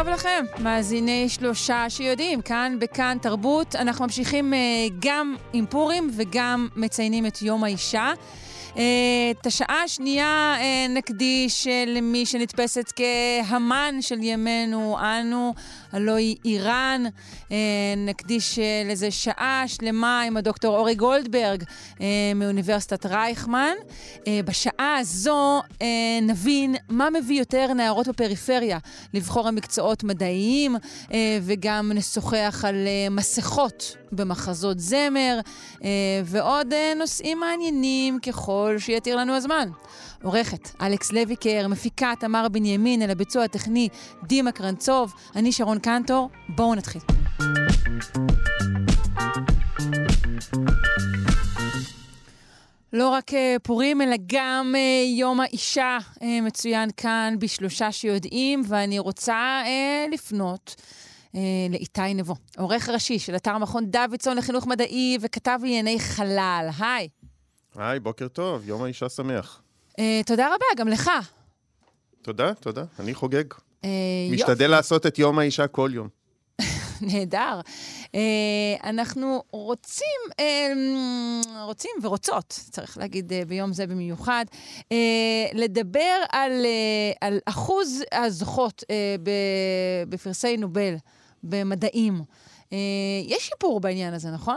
טוב לכם, מאזיני שלושה שיודעים, כאן בכאן תרבות. אנחנו ממשיכים uh, גם עם פורים וגם מציינים את יום האישה. Uh, את השעה השנייה uh, נקדיש למי שנתפסת כהמן של ימינו, אנו, הלוא היא איראן. Uh, נקדיש uh, לזה שעה שלמה עם הדוקטור אורי גולדברג uh, מאוניברסיטת רייכמן. בשעה הזו נבין מה מביא יותר נערות בפריפריה לבחור המקצועות מדעיים, וגם נשוחח על מסכות במחזות זמר, ועוד נושאים מעניינים ככל שיתיר לנו הזמן. עורכת אלכס לויקר, מפיקה תמר בנימין, אל הביצוע הטכני דימה קרנצוב, אני שרון קנטור, בואו נתחיל. לא רק פורים, אלא גם יום האישה מצוין כאן בשלושה שיודעים, ואני רוצה לפנות לאיתי נבו, עורך ראשי של אתר מכון דוידסון לחינוך מדעי וכתב לענייני חלל. היי. היי, בוקר טוב, יום האישה שמח. תודה רבה, גם לך. תודה, תודה, אני חוגג. משתדל לעשות את יום האישה כל יום. נהדר. אנחנו רוצים, רוצים ורוצות, צריך להגיד ביום זה במיוחד, לדבר על, על אחוז הזוכות בפרסי נובל במדעים. יש שיפור בעניין הזה, נכון?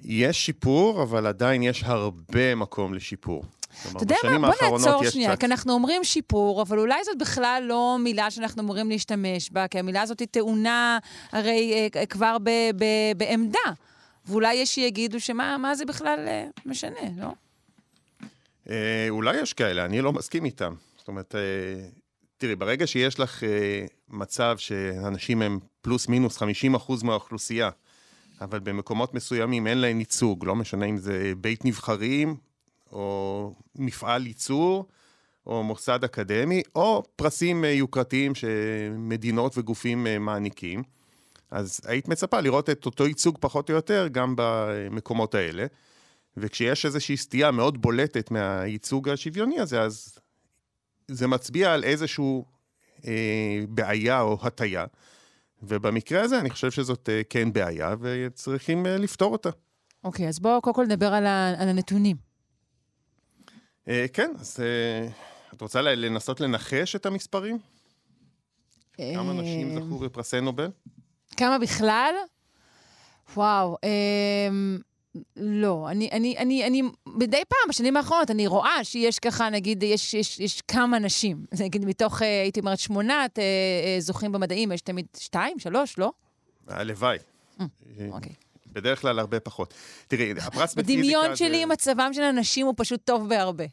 יש שיפור, אבל עדיין יש הרבה מקום לשיפור. אתה יודע מה? בוא נעצור שנייה, כי אנחנו אומרים שיפור, אבל אולי זאת בכלל לא מילה שאנחנו אמורים להשתמש בה, כי המילה הזאת היא טעונה הרי אה, כבר ב, ב, בעמדה. ואולי יש שיגידו שמה זה בכלל אה, משנה, לא? אה, אולי יש כאלה, אני לא מסכים איתם. זאת אומרת, אה, תראי, ברגע שיש לך אה, מצב שאנשים הם פלוס מינוס 50 אחוז מהאוכלוסייה, אבל במקומות מסוימים אין להם ייצוג, לא משנה אם זה בית נבחרים, או מפעל ייצור, או מוסד אקדמי, או פרסים יוקרתיים שמדינות וגופים מעניקים. אז היית מצפה לראות את אותו ייצוג פחות או יותר גם במקומות האלה. וכשיש איזושהי סטייה מאוד בולטת מהייצוג השוויוני הזה, אז זה מצביע על איזושהי אה, בעיה או הטיה. ובמקרה הזה אני חושב שזאת אה, כן בעיה, וצריכים אה, לפתור אותה. אוקיי, אז בואו קודם כל נדבר על, ה- על הנתונים. אה, כן, אז אה, את רוצה לנסות לנחש את המספרים? כמה נשים זכו בפרסי נובל? כמה בכלל? וואו, אה, לא, אני, אני, אני, אני, מדי פעם, בשנים האחרונות, אני רואה שיש ככה, נגיד, יש, יש, יש כמה נשים. נגיד, מתוך, הייתי אומרת, שמונת זוכים במדעים, יש תמיד שתיים, שלוש, לא? הלוואי. אוקיי. בדרך כלל הרבה פחות. תראי, הפרס בפיזיקה... בדמיון שלי, מצבם של הנשים הוא פשוט טוב בהרבה.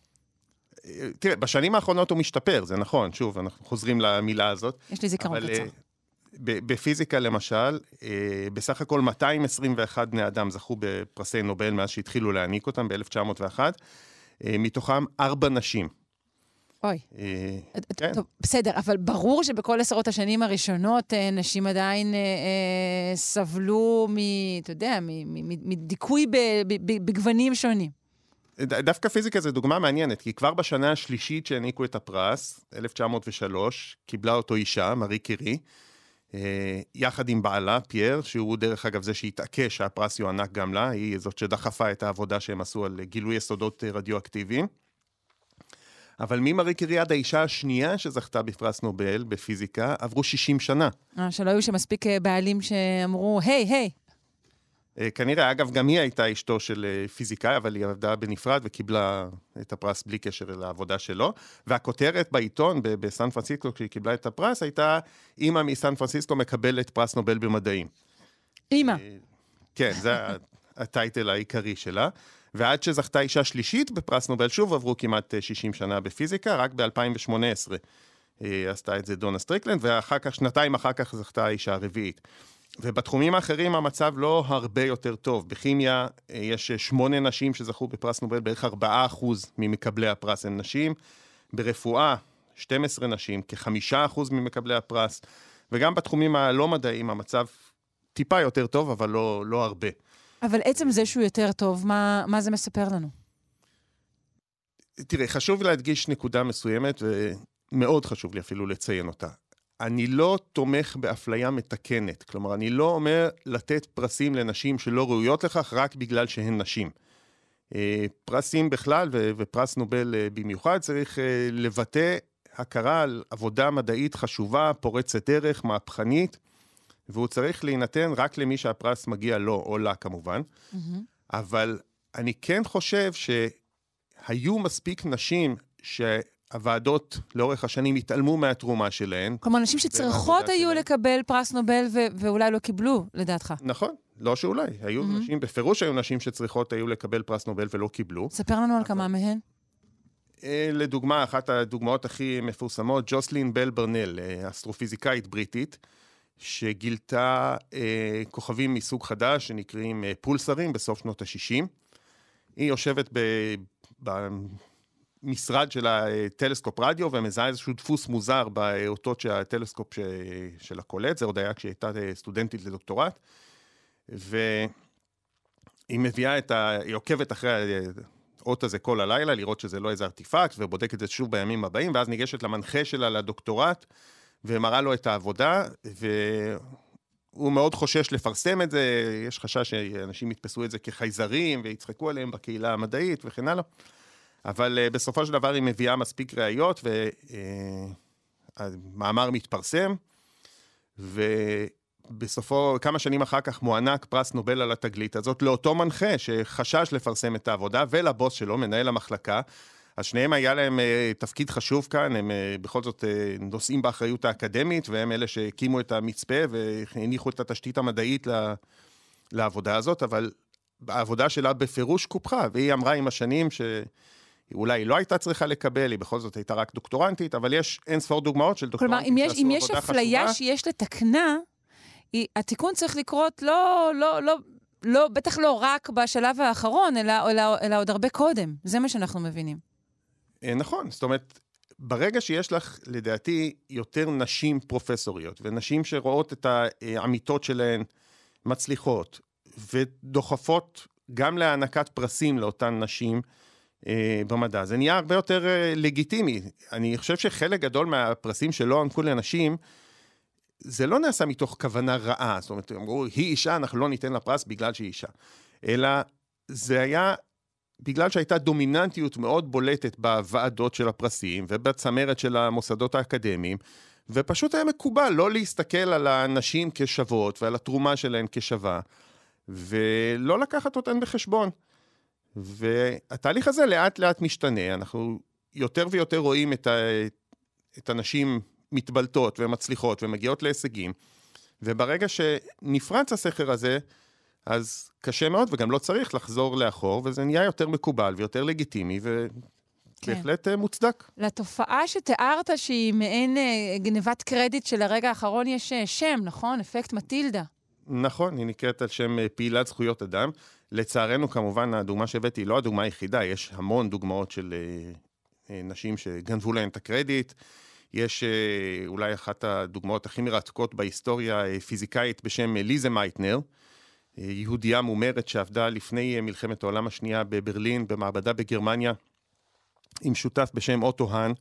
תראה, בשנים האחרונות הוא משתפר, זה נכון, שוב, אנחנו חוזרים למילה הזאת. יש לי זיכרון קצר. בפיזיקה למשל, בסך הכל 221 בני אדם זכו בפרסי נובל מאז שהתחילו להעניק אותם ב-1901, מתוכם ארבע נשים. אוי. כן. טוב, בסדר, אבל ברור שבכל עשרות השנים הראשונות נשים עדיין אה, סבלו מ... אתה יודע, מדיכוי בגוונים שונים. דווקא פיזיקה זה דוגמה מעניינת, כי כבר בשנה השלישית שהעניקו את הפרס, 1903, קיבלה אותו אישה, מארי קירי, יחד עם בעלה, פייר, שהוא דרך אגב זה שהתעקש שהפרס יוענק גם לה, היא זאת שדחפה את העבודה שהם עשו על גילוי יסודות רדיואקטיביים. אבל ממארי קירי עד האישה השנייה שזכתה בפרס נובל בפיזיקה, עברו 60 שנה. אה, שלא היו שם מספיק בעלים שאמרו, היי, היי. כנראה, אגב, גם היא הייתה אשתו של פיזיקאי, אבל היא עבדה בנפרד וקיבלה את הפרס בלי קשר לעבודה שלו. והכותרת בעיתון בסן פרנסיסקו, כשהיא קיבלה את הפרס, הייתה, אימא מסן פרנסיסקו מקבלת פרס נובל במדעים. אימא. כן, זה ה title העיקרי שלה. ועד שזכתה אישה שלישית בפרס נובל, שוב עברו כמעט 60 שנה בפיזיקה, רק ב-2018 עשתה את זה דונה סטריקלנד, ואחר כך, שנתיים אחר כך זכתה האישה הרביעית. ובתחומים האחרים המצב לא הרבה יותר טוב. בכימיה אה, יש שמונה נשים שזכו בפרס נובל, בערך ארבעה אחוז ממקבלי הפרס הן נשים. ברפואה, 12 נשים, כחמישה אחוז ממקבלי הפרס. וגם בתחומים הלא מדעיים המצב טיפה יותר טוב, אבל לא, לא הרבה. אבל עצם זה שהוא יותר טוב, מה, מה זה מספר לנו? תראה, חשוב להדגיש נקודה מסוימת, ומאוד חשוב לי אפילו לציין אותה. אני לא תומך באפליה מתקנת. כלומר, אני לא אומר לתת פרסים לנשים שלא ראויות לכך רק בגלל שהן נשים. אה, פרסים בכלל ופרס נובל אה, במיוחד צריך אה, לבטא הכרה על עבודה מדעית חשובה, פורצת דרך, מהפכנית, והוא צריך להינתן רק למי שהפרס מגיע לו או לה כמובן. Mm-hmm. אבל אני כן חושב שהיו מספיק נשים שהוועדות לאורך השנים התעלמו מהתרומה שלהן. כלומר, נשים שצריכות היו שלהן. לקבל פרס נובל ו- ואולי לא קיבלו, לדעתך. נכון, לא שאולי. היו mm-hmm. נשים, בפירוש היו נשים שצריכות היו לקבל פרס נובל ולא קיבלו. ספר לנו אבל... על כמה מהן. אה, לדוגמה, אחת הדוגמאות הכי מפורסמות, ג'וסלין בל ברנל, אה, אסטרופיזיקאית בריטית, שגילתה אה, כוכבים מסוג חדש שנקראים אה, פולסרים בסוף שנות ה-60. היא יושבת ב, במשרד של הטלסקופ רדיו ומזהה איזשהו דפוס מוזר באותות של הטלסקופ ש, של הקולט, זה עוד היה כשהיא הייתה סטודנטית לדוקטורט. והיא מביאה את ה... היא עוקבת אחרי האות הזה כל הלילה, לראות שזה לא איזה ארטיפקט, ובודקת את זה שוב בימים הבאים, ואז ניגשת למנחה שלה לדוקטורט, ומראה לו את העבודה, והוא מאוד חושש לפרסם את זה, יש חשש שאנשים יתפסו את זה כחייזרים, ויצחקו עליהם בקהילה המדעית וכן הלאה. אבל uh, בסופו של דבר היא מביאה מספיק ראיות, והמאמר uh, מתפרסם. בסופו, כמה שנים אחר כך מוענק פרס נובל על התגלית הזאת לאותו מנחה שחשש לפרסם את העבודה ולבוס שלו, מנהל המחלקה. אז שניהם היה להם uh, תפקיד חשוב כאן, הם uh, בכל זאת uh, נושאים באחריות האקדמית, והם אלה שהקימו את המצפה והניחו את התשתית המדעית לה, לעבודה הזאת, אבל העבודה שלה בפירוש קופחה, והיא אמרה עם השנים ש... אולי היא לא הייתה צריכה לקבל, היא בכל זאת הייתה רק דוקטורנטית, אבל יש אין ספור דוגמאות של דוקטורנטים שעשו עבודה חשובה. כלומר, אם יש אפליה שיש לתקנה, היא, התיקון צריך לקרות לא, לא, לא, לא, בטח לא רק בשלב האחרון, אלא, אלא, אלא עוד הרבה קודם. זה מה שאנחנו מבינים. אה, נכון, זאת אומרת, ברגע שיש לך, לדעתי, יותר נשים פרופסוריות, ונשים שרואות את האמיתות שלהן מצליחות, ודוחפות גם להענקת פרסים לאותן נשים אה, במדע, זה נהיה הרבה יותר אה, לגיטימי. אני חושב שחלק גדול מהפרסים שלא הוענקו לנשים, זה לא נעשה מתוך כוונה רעה, זאת אומרת, אמרו, היא אישה, אנחנו לא ניתן לה פרס בגלל שהיא אישה. אלא זה היה בגלל שהייתה דומיננטיות מאוד בולטת בוועדות של הפרסים ובצמרת של המוסדות האקדמיים, ופשוט היה מקובל לא להסתכל על הנשים כשוות ועל התרומה שלהן כשווה, ולא לקחת אותן בחשבון. והתהליך הזה לאט לאט משתנה, אנחנו יותר ויותר רואים את, ה... את הנשים מתבלטות ומצליחות ומגיעות להישגים, וברגע שנפרץ הסכר הזה, אז קשה מאוד, וגם לא צריך לחזור לאחור, וזה נהיה יותר מקובל ויותר לגיטימי, ובהחלט כן. מוצדק. לתופעה שתיארת, שהיא מעין אה, גנבת קרדיט של הרגע האחרון, יש אה, שם, נכון? אפקט מטילדה. נכון, היא נקראת על שם אה, פעילת זכויות אדם. לצערנו, כמובן, הדוגמה שהבאתי היא לא הדוגמה היחידה, יש המון דוגמאות של נשים שגנבו להן את הקרדיט. יש אה, אולי אחת הדוגמאות הכי מרתקות בהיסטוריה, אה, פיזיקאית בשם ליזה מייטנר, אה, יהודייה מומרת שעבדה לפני מלחמת העולם השנייה בברלין, במעבדה בגרמניה, עם שותף בשם אוטו האן,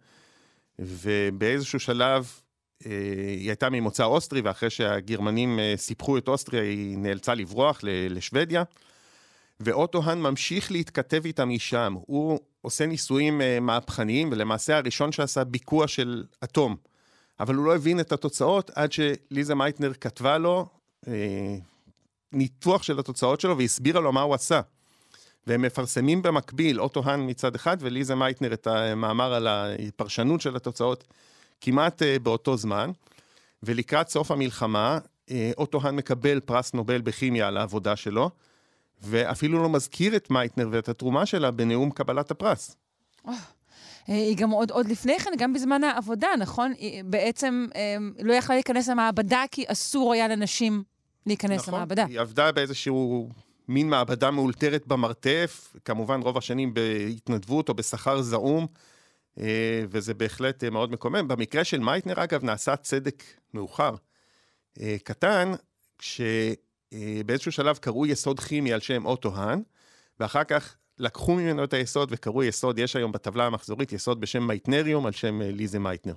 ובאיזשהו שלב היא הייתה ממוצא אוסטרי, ואחרי שהגרמנים סיפחו את אוסטריה, היא נאלצה לברוח לשוודיה. ואוטו האן ממשיך להתכתב איתה משם. הוא עושה ניסויים מהפכניים, ולמעשה הראשון שעשה ביקוע של אטום. אבל הוא לא הבין את התוצאות עד שליזה מייטנר כתבה לו ניתוח של התוצאות שלו והסבירה לו מה הוא עשה. והם מפרסמים במקביל, אוטו האן מצד אחד וליזה מייטנר את המאמר על הפרשנות של התוצאות כמעט אה, באותו זמן. ולקראת סוף המלחמה, אה, אוטו האן מקבל פרס נובל בכימיה על העבודה שלו. ואפילו לא מזכיר את מייטנר ואת התרומה שלה בנאום קבלת הפרס. אה, היא גם עוד, עוד לפני כן, גם בזמן העבודה, נכון? היא בעצם אה, לא יכלה להיכנס למעבדה כי אסור היה לנשים להיכנס נכון, למעבדה. היא עבדה באיזשהו מין מעבדה מאולתרת במרתף, כמובן רוב השנים בהתנדבות או בשכר זעום, אה, וזה בהחלט אה, מאוד מקומם. במקרה של מייטנר, אגב, נעשה צדק מאוחר. אה, קטן, כשבאיזשהו שלב קראו יסוד כימי על שם אוטו האהן, ואחר כך לקחו ממנו את היסוד וקראו יסוד, יש היום בטבלה המחזורית יסוד בשם מייטנריום על שם ליזה מייטנר.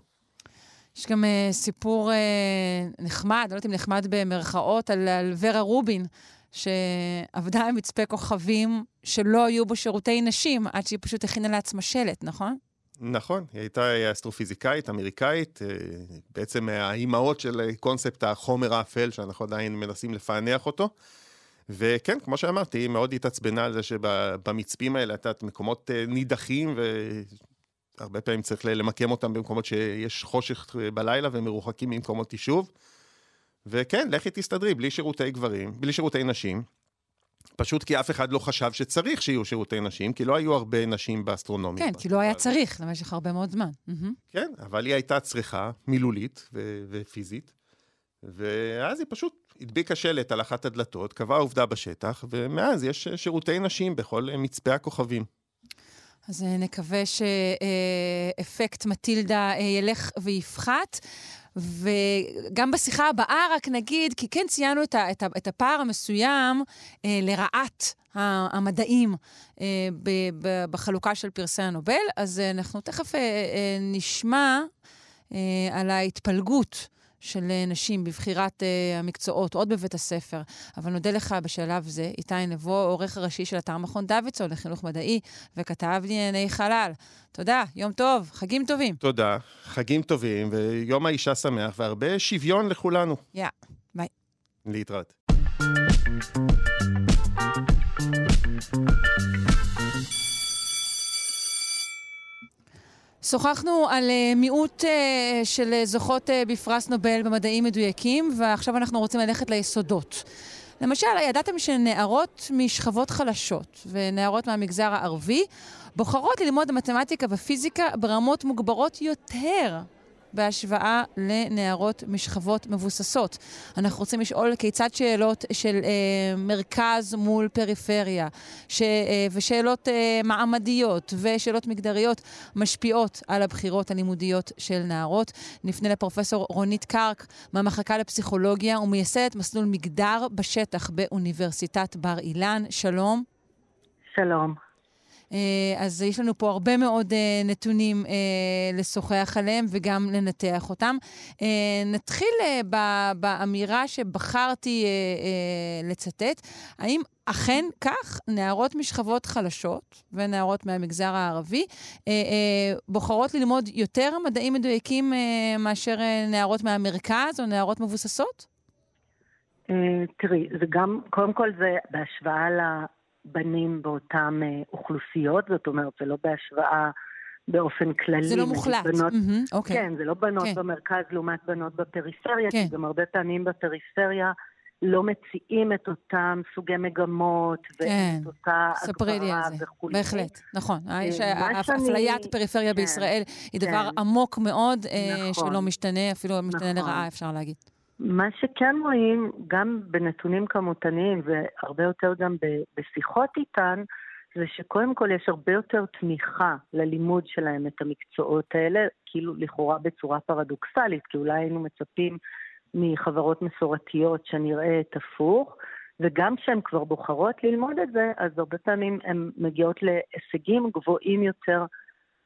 יש גם uh, סיפור uh, נחמד, לא יודעת אם נחמד במרכאות, על, על ורה רובין, שעבדה עם מצפה כוכבים שלא היו בו שירותי נשים, עד שהיא פשוט הכינה לעצמה שלט, נכון? נכון, היא הייתה אסטרופיזיקאית אמריקאית, בעצם האימהות של קונספט החומר האפל, שאנחנו עדיין מנסים לפענח אותו. וכן, כמו שאמרתי, היא מאוד התעצבנה על זה שבמצפים האלה, יודעת, מקומות נידחים, והרבה פעמים צריך למקם אותם במקומות שיש חושך בלילה ומרוחקים ממקומות יישוב. וכן, לכי תסתדרי, בלי שירותי גברים, בלי שירותי נשים. פשוט כי אף אחד לא חשב שצריך שיהיו שירותי נשים, כי לא היו הרבה נשים באסטרונומיה. כן, כי לא היה צריך למשך הרבה מאוד זמן. כן, אבל היא הייתה צריכה, מילולית ופיזית, ואז היא פשוט הדביקה שלט על אחת הדלתות, קבעה עובדה בשטח, ומאז יש שירותי נשים בכל מצפה הכוכבים. אז נקווה שאפקט מטילדה ילך ויפחת. וגם בשיחה הבאה רק נגיד, כי כן ציינו את, ה, את, ה, את הפער המסוים אה, לרעת המדעים אה, ב, ב, בחלוקה של פרסי הנובל, אז אה, אנחנו תכף אה, אה, נשמע אה, על ההתפלגות. של אה, נשים בבחירת uh, המקצועות, עוד בבית הספר. אבל נודה לך בשלב זה, איתי נבו, עורך הראשי של אתר מכון דוידסון לחינוך מדעי, וכתב לענייני חלל. תודה, יום טוב, חגים טובים. תודה, חגים טובים, ויום האישה שמח, והרבה שוויון לכולנו. יא, yeah. ביי. להתראות. שוחחנו על uh, מיעוט uh, של זוכות uh, בפרס נובל במדעים מדויקים, ועכשיו אנחנו רוצים ללכת ליסודות. למשל, ידעתם שנערות משכבות חלשות ונערות מהמגזר הערבי בוחרות ללמוד מתמטיקה ופיזיקה ברמות מוגברות יותר בהשוואה לנערות משכבות מבוססות. אנחנו רוצים לשאול כיצד שאלות של אה, מרכז מול פריפריה, ש, אה, ושאלות אה, מעמדיות ושאלות מגדריות משפיעות על הבחירות הלימודיות של נערות. נפנה לפרופסור רונית קרק מהמחלקה לפסיכולוגיה ומייסדת מסלול מגדר בשטח באוניברסיטת בר אילן. שלום. שלום. אה, אז יש לנו פה הרבה מאוד אה, נתונים אה, לשוחח עליהם וגם לנתח אותם. נתחיל באמירה שבחרתי לצטט. האם אכן כך, נערות משכבות חלשות ונערות מהמגזר הערבי בוחרות ללמוד יותר מדעים מדויקים מאשר נערות מהמרכז או נערות מבוססות? תראי, זה גם, קודם כל זה בהשוואה בנים באותן אה, אוכלוסיות, זאת אומרת, זה לא בהשוואה באופן כללי. זה לא מוחלט. בנות, mm-hmm, okay. כן, זה לא בנות okay. כן. במרכז לעומת בנות בפריפריה, okay. כי כן. גם הרבה פעמים בפריפריה לא מציעים את אותם סוגי מגמות, כן. ואת אותה הגברה וכו'. בהחלט, נכון. אה, אפליית שאני... פריפריה כן, בישראל היא דבר כן. עמוק מאוד, אה, נכון. שלא משתנה, אפילו משתנה נכון. לרעה, אפשר להגיד. מה שכן רואים, גם בנתונים כמותניים והרבה יותר גם בשיחות איתן, זה שקודם כל יש הרבה יותר תמיכה ללימוד שלהם את המקצועות האלה, כאילו לכאורה בצורה פרדוקסלית, כי אולי היינו מצפים מחברות מסורתיות שנראה את הפוך, וגם כשהן כבר בוחרות ללמוד את זה, אז הרבה פעמים הן מגיעות להישגים גבוהים יותר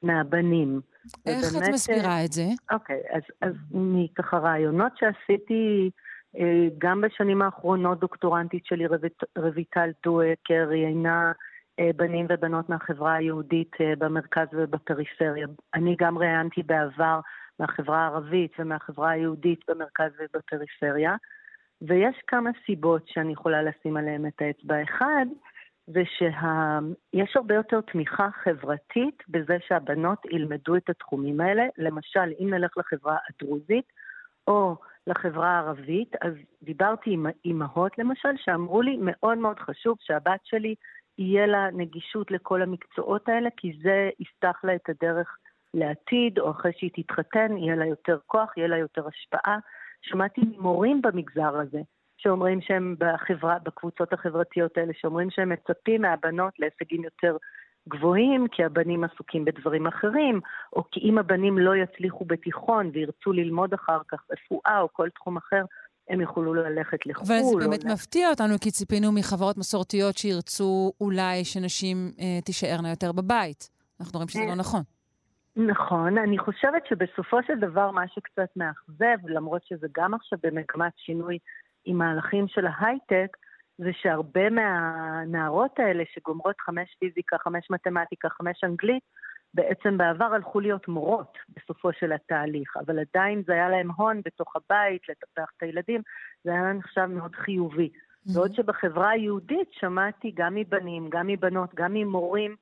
מהבנים. איך ובאמת, את מסבירה את זה? אוקיי, אז, אז מככה רעיונות שעשיתי אה, גם בשנים האחרונות, דוקטורנטית שלי רויט, רויטל טואקר ראיינה אה, בנים ובנות מהחברה היהודית אה, במרכז ובפריפריה. אני גם ראיינתי בעבר מהחברה הערבית ומהחברה היהודית במרכז ובפריפריה, ויש כמה סיבות שאני יכולה לשים עליהן את האצבע. אחד, זה שיש הרבה יותר תמיכה חברתית בזה שהבנות ילמדו את התחומים האלה. למשל, אם נלך לחברה הדרוזית או לחברה הערבית, אז דיברתי עם אימהות למשל, שאמרו לי, מאוד מאוד חשוב שהבת שלי יהיה לה נגישות לכל המקצועות האלה, כי זה יפתח לה את הדרך לעתיד, או אחרי שהיא תתחתן, יהיה לה יותר כוח, יהיה לה יותר השפעה. שמעתי ממורים במגזר הזה, שאומרים שהם בחברה, בקבוצות החברתיות האלה, שאומרים שהם מצפים מהבנות להישגים יותר גבוהים, כי הבנים עסוקים בדברים אחרים, או כי אם הבנים לא יצליחו בתיכון וירצו ללמוד אחר כך רפואה או כל תחום אחר, הם יוכלו ללכת לחו"ל. אבל זה באמת או... מפתיע אותנו, כי ציפינו מחברות מסורתיות שירצו אולי שנשים אה, תישארנה יותר בבית. אנחנו רואים שזה לא נכון. נכון, אני חושבת שבסופו של דבר מה שקצת מאכזב, למרות שזה גם עכשיו במגמת שינוי עם מהלכים של ההייטק, זה שהרבה מהנערות האלה שגומרות חמש פיזיקה, חמש מתמטיקה, חמש אנגלית, בעצם בעבר הלכו להיות מורות בסופו של התהליך, אבל עדיין זה היה להם הון בתוך הבית, לטפח את הילדים, זה היה נחשב מאוד חיובי. Mm-hmm. בעוד שבחברה היהודית שמעתי גם מבנים, גם מבנות, גם ממורים,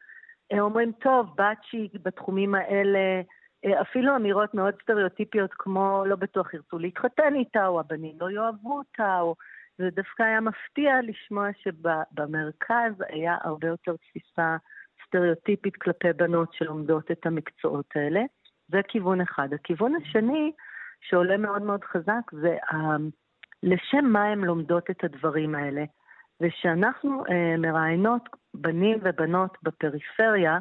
הם אומרים, טוב, בת שהיא בתחומים האלה, אפילו אמירות מאוד סטריאוטיפיות כמו לא בטוח ירצו להתחתן איתה, או הבנים לא יאהבו אותה, או... זה דווקא היה מפתיע לשמוע שבמרכז היה הרבה יותר תפיסה סטריאוטיפית כלפי בנות שלומדות את המקצועות האלה. זה כיוון אחד. הכיוון השני, שעולה מאוד מאוד חזק, זה ה... לשם מה הן לומדות את הדברים האלה. ושאנחנו אה, מראיינות בנים ובנות בפריפריה,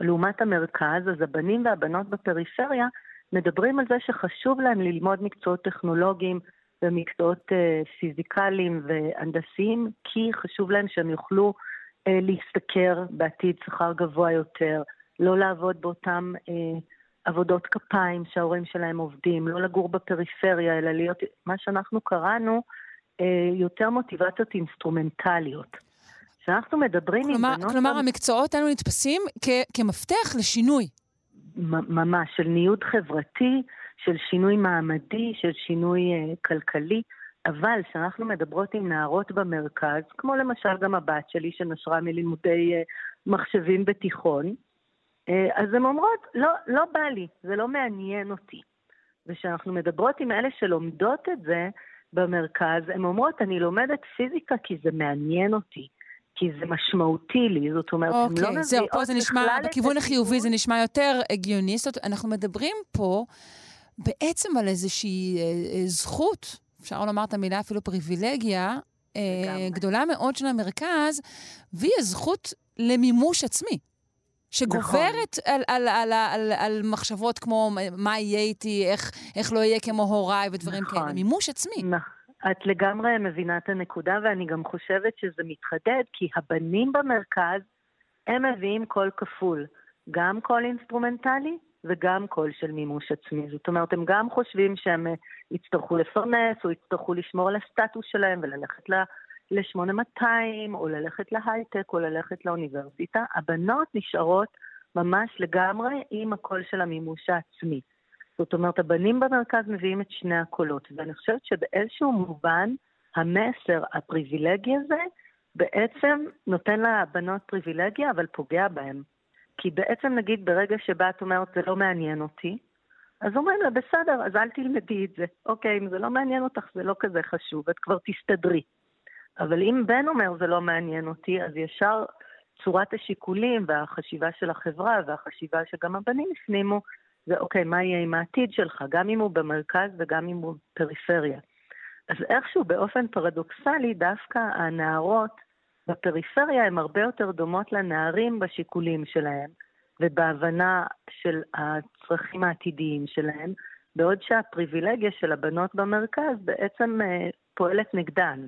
לעומת המרכז, אז הבנים והבנות בפריפריה מדברים על זה שחשוב להם ללמוד מקצועות טכנולוגיים ומקצועות אה, פיזיקליים והנדסיים, כי חשוב להם שהם יוכלו אה, להשתכר בעתיד שכר גבוה יותר, לא לעבוד באותם אה, עבודות כפיים שההורים שלהם עובדים, לא לגור בפריפריה, אלא להיות, מה שאנחנו קראנו, אה, יותר מוטיבציות אינסטרומנטליות. כשאנחנו מדברים כלומר, עם בנות... כלומר, המקצועות האלו נתפסים כ- כמפתח לשינוי. ממש, של ניוד חברתי, של שינוי מעמדי, של שינוי uh, כלכלי. אבל כשאנחנו מדברות עם נערות במרכז, כמו למשל גם הבת שלי שנשרה מלימודי uh, מחשבים בתיכון, uh, אז הן אומרות, לא, לא בא לי, זה לא מעניין אותי. וכשאנחנו מדברות עם אלה שלומדות את זה במרכז, הן אומרות, אני לומדת פיזיקה כי זה מעניין אותי. כי זה משמעותי לי, זאת אומרת, הן אוקיי, לא מביאות זהו, פה זה נשמע, בכלל בכיוון החיובי. זה נשמע יותר הגיוני. זאת אומרת, אנחנו מדברים פה בעצם על איזושהי אה, אה, זכות, אפשר לומר את המילה אפילו פריבילגיה, אה. גדולה מאוד של המרכז, והיא הזכות למימוש עצמי. שגוברת נכון. על, על, על, על, על מחשבות כמו מה יהיה איתי, איך, איך לא יהיה כמו הוריי ודברים נכון. כאלה. מימוש עצמי. נכ- את לגמרי מבינה את הנקודה, ואני גם חושבת שזה מתחדד, כי הבנים במרכז, הם מביאים קול כפול. גם קול אינסטרומנטלי וגם קול של מימוש עצמי. זאת אומרת, הם גם חושבים שהם אה, יצטרכו לפרנס, או יצטרכו לשמור על הסטטוס שלהם וללכת ל... ל-8200, או ללכת להייטק, או ללכת לאוניברסיטה. הבנות נשארות ממש לגמרי עם הקול של המימוש העצמי. זאת אומרת, הבנים במרכז מביאים את שני הקולות, ואני חושבת שבאיזשהו מובן, המסר הפריבילגי הזה בעצם נותן לבנות פריבילגיה, אבל פוגע בהם. כי בעצם נגיד ברגע שבה את אומרת, זה לא מעניין אותי, אז אומרים לה, בסדר, אז אל תלמדי את זה. אוקיי, אם זה לא מעניין אותך, זה לא כזה חשוב, את כבר תסתדרי. אבל אם בן אומר, זה לא מעניין אותי, אז ישר צורת השיקולים והחשיבה של החברה והחשיבה שגם הבנים הפנימו, זה אוקיי, מה יהיה עם העתיד שלך, גם אם הוא במרכז וגם אם הוא פריפריה. אז איכשהו באופן פרדוקסלי, דווקא הנערות בפריפריה הן הרבה יותר דומות לנערים בשיקולים שלהם ובהבנה של הצרכים העתידיים שלהם, בעוד שהפריבילגיה של הבנות במרכז בעצם אה, פועלת נגדן.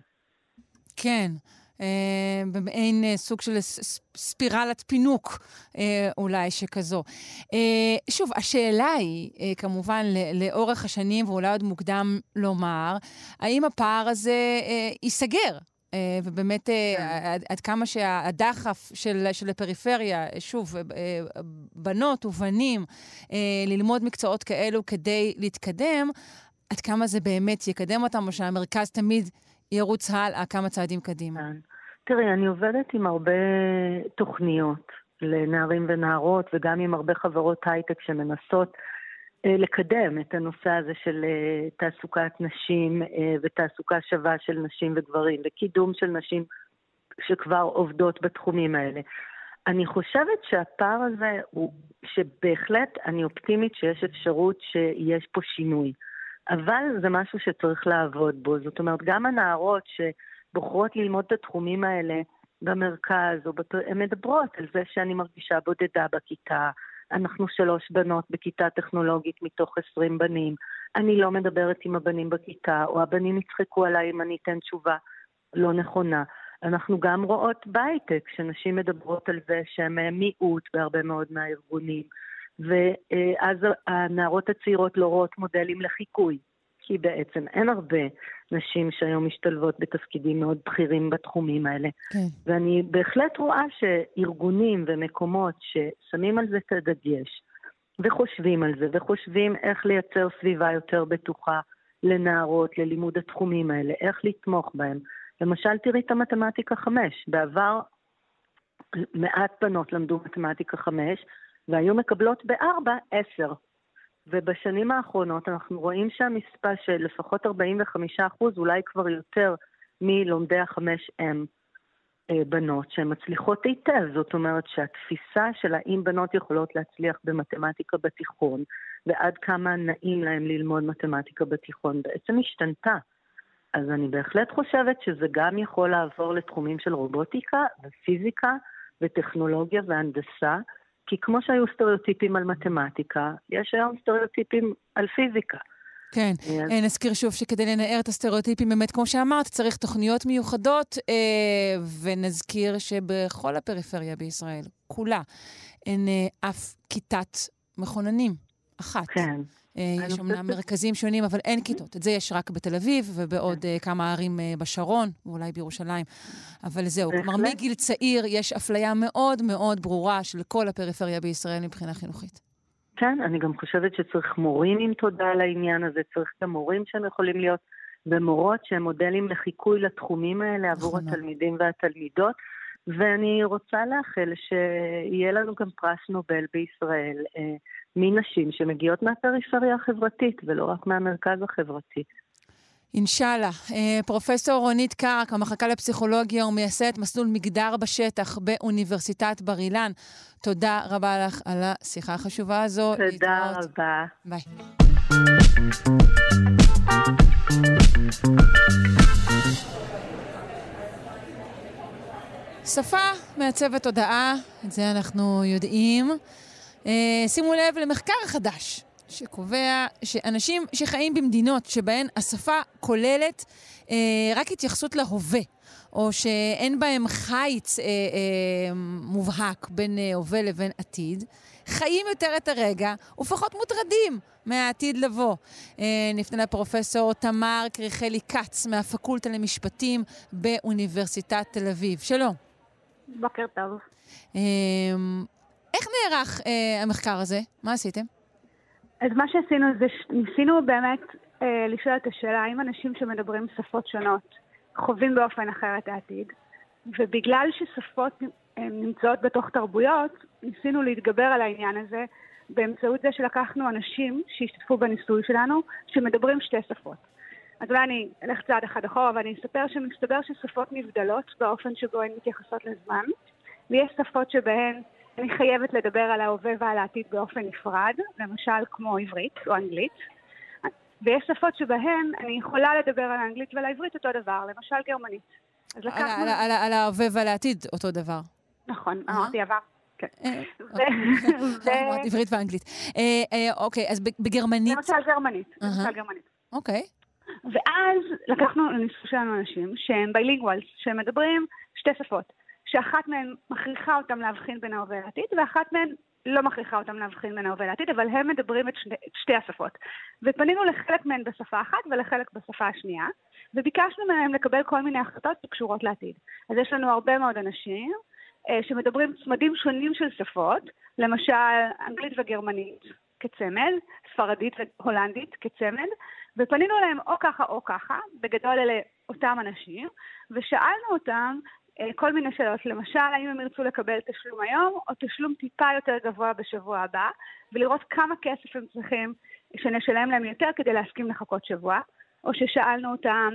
כן. אה, במעין אה, סוג של ספירלת פינוק אה, אולי שכזו. שוב, השאלה היא, כמובן, לאורך השנים, ואולי עוד מוקדם לומר, האם הפער הזה ייסגר? ובאמת, עד, עד כמה שהדחף של, של הפריפריה, שוב, בנות ובנים, ללמוד מקצועות כאלו כדי להתקדם, עד כמה זה באמת יקדם אותם, או שהמרכז תמיד ירוץ הלאה כמה צעדים קדימה. כן. תראי, אני עובדת עם הרבה תוכניות לנערים ונערות, וגם עם הרבה חברות הייטק שמנסות אה, לקדם את הנושא הזה של אה, תעסוקת נשים אה, ותעסוקה שווה של נשים וגברים, וקידום של נשים שכבר עובדות בתחומים האלה. אני חושבת שהפער הזה הוא, שבהחלט אני אופטימית שיש אפשרות שיש פה שינוי. אבל זה משהו שצריך לעבוד בו. זאת אומרת, גם הנערות שבוחרות ללמוד את התחומים האלה במרכז, או בת... הן מדברות על זה שאני מרגישה בודדה בכיתה, אנחנו שלוש בנות בכיתה טכנולוגית מתוך עשרים בנים, אני לא מדברת עם הבנים בכיתה, או הבנים יצחקו עליי אם אני אתן תשובה לא נכונה. אנחנו גם רואות בהייטק, שנשים מדברות על זה שהן מיעוט בהרבה מאוד מהארגונים, ואז הנערות הצעירות לא רואות מודלים לחיקוי, כי בעצם אין הרבה נשים שהיום משתלבות בתפקידים מאוד בכירים בתחומים האלה. כן. ואני בהחלט רואה שארגונים ומקומות ששמים על זה את הדגש, וחושבים על זה, וחושבים איך לייצר סביבה יותר בטוחה לנערות, ללימוד התחומים האלה, איך לתמוך בהם. למשל, תראי את המתמטיקה 5. בעבר מעט בנות למדו מתמטיקה 5, והיו מקבלות בארבע, עשר. ובשנים האחרונות אנחנו רואים שהמספר של לפחות 45 אחוז, אולי כבר יותר, מלומדי החמש אם אה, בנות שהן מצליחות היטב. זאת אומרת שהתפיסה של האם בנות יכולות להצליח במתמטיקה בתיכון, ועד כמה נעים להן ללמוד מתמטיקה בתיכון, בעצם השתנתה. אז אני בהחלט חושבת שזה גם יכול לעבור לתחומים של רובוטיקה ופיזיקה וטכנולוגיה והנדסה, כי כמו שהיו סטריאוטיפים על מתמטיקה, יש היום סטריאוטיפים על פיזיקה. כן, אז... אה, נזכיר שוב שכדי לנער את הסטריאוטיפים, באמת, כמו שאמרת, צריך תוכניות מיוחדות, אה, ונזכיר שבכל הפריפריה בישראל, כולה, אין אה, אף כיתת מכוננים אחת. כן. אה, יש אמנם מרכזים שונים, אבל אין כיתות. את זה יש רק בתל אביב ובעוד כן. אה, כמה ערים אה, בשרון, ואולי בירושלים. אבל זהו, כלומר, מגיל צעיר יש אפליה מאוד מאוד ברורה של כל הפריפריה בישראל מבחינה חינוכית. כן, אני גם חושבת שצריך מורים עם תודה על העניין הזה, צריך גם מורים שהם יכולים להיות, ומורות שהם מודלים לחיקוי לתחומים האלה עבור נכון. התלמידים והתלמידות. ואני רוצה לאחל שיהיה לנו גם פרס נובל בישראל. מנשים שמגיעות מהפריפריה החברתית ולא רק מהמרכז החברתי. אינשאללה. אה, פרופסור רונית קרק, המחלקה לפסיכולוגיה ומייסדת מסלול מגדר בשטח באוניברסיטת בר אילן. תודה רבה לך על השיחה החשובה הזו. תודה להתראות. רבה. ביי. שפה מעצבת תודעה, את זה אנחנו יודעים. אה, שימו לב למחקר חדש שקובע שאנשים שחיים במדינות שבהן השפה כוללת אה, רק התייחסות להווה, או שאין בהם חיץ אה, אה, מובהק בין אה, הווה לבין עתיד, חיים יותר את הרגע ופחות מוטרדים מהעתיד לבוא. אה, נפנה לפרופסור תמר קריכלי כץ מהפקולטה למשפטים באוניברסיטת תל אביב. שלום. בוקר טוב. אה, איך נערך אה, המחקר הזה? מה עשיתם? אז מה שעשינו זה ניסינו באמת אה, לשאול את השאלה האם אנשים שמדברים שפות שונות חווים באופן אחר את העתיד, ובגלל ששפות אה, נמצאות בתוך תרבויות, ניסינו להתגבר על העניין הזה באמצעות זה שלקחנו אנשים שהשתתפו בניסוי שלנו, שמדברים שתי שפות. אז אולי אני אלך צעד אחד אחורה ואני אספר שמסתבר ששפות נבדלות באופן שבו הן מתייחסות לזמן, ויש שפות שבהן אני חייבת לדבר על ההווה ועל העתיד באופן נפרד, למשל כמו עברית או אנגלית. ויש שפות שבהן אני יכולה לדבר על האנגלית ועל העברית אותו דבר, למשל גרמנית. אז לקחנו... על, על, על, על ההווה ועל העתיד אותו דבר. נכון, אמרתי עבר. כן. אה, אוקיי. עברית ואנגלית. אה, אה, אוקיי, אז בגרמנית... למשל גרמנית. למשל גרמנית. אוקיי. ואז לקחנו לניסוי שלנו אנשים שהם bilinguals, שהם מדברים שתי שפות. שאחת מהן מכריחה אותם להבחין בין ההווה לעתיד, ואחת מהן לא מכריחה אותם להבחין בין ההווה לעתיד, אבל הם מדברים את, שני, שתי השפות. ופנינו לחלק מהן בשפה אחת ולחלק בשפה השנייה, וביקשנו מהם לקבל כל מיני החלטות שקשורות לעתיד. אז יש לנו הרבה מאוד אנשים אה, שמדברים צמדים שונים של שפות, למשל אנגלית וגרמנית כצמד, ספרדית והולנדית כצמד, ופנינו אליהם או ככה או ככה, בגדול אלה אותם אנשים, ושאלנו אותם כל מיני שאלות, למשל, האם הם ירצו לקבל תשלום היום, או תשלום טיפה יותר גבוה בשבוע הבא, ולראות כמה כסף הם צריכים שנשלם להם יותר כדי להסכים לחכות שבוע, או ששאלנו אותם,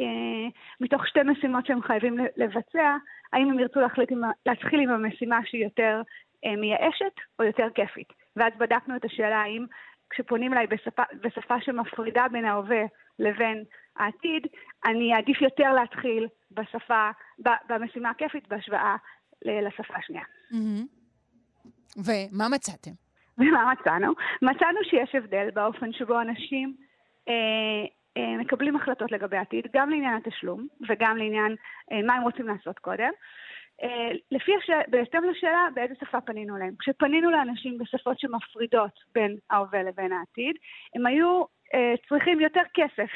אה, מתוך שתי משימות שהם חייבים לבצע, האם הם ירצו להחליט עם, להתחיל עם המשימה שהיא יותר אה, מייאשת או יותר כיפית. ואז בדקנו את השאלה האם כשפונים אליי בשפה, בשפה שמפרידה בין ההווה לבין העתיד, אני אעדיף יותר להתחיל בשפה, במשימה הכיפית בהשוואה לשפה השנייה. Mm-hmm. ומה מצאתם? ומה מצאנו? מצאנו שיש הבדל באופן שבו אנשים אה, אה, מקבלים החלטות לגבי העתיד, גם לעניין התשלום וגם לעניין אה, מה הם רוצים לעשות קודם. אה, לפי הש... בהתאם לשאלה באיזה שפה פנינו להם. כשפנינו לאנשים בשפות שמפרידות בין ההווה לבין העתיד, הם היו אה, צריכים יותר כסף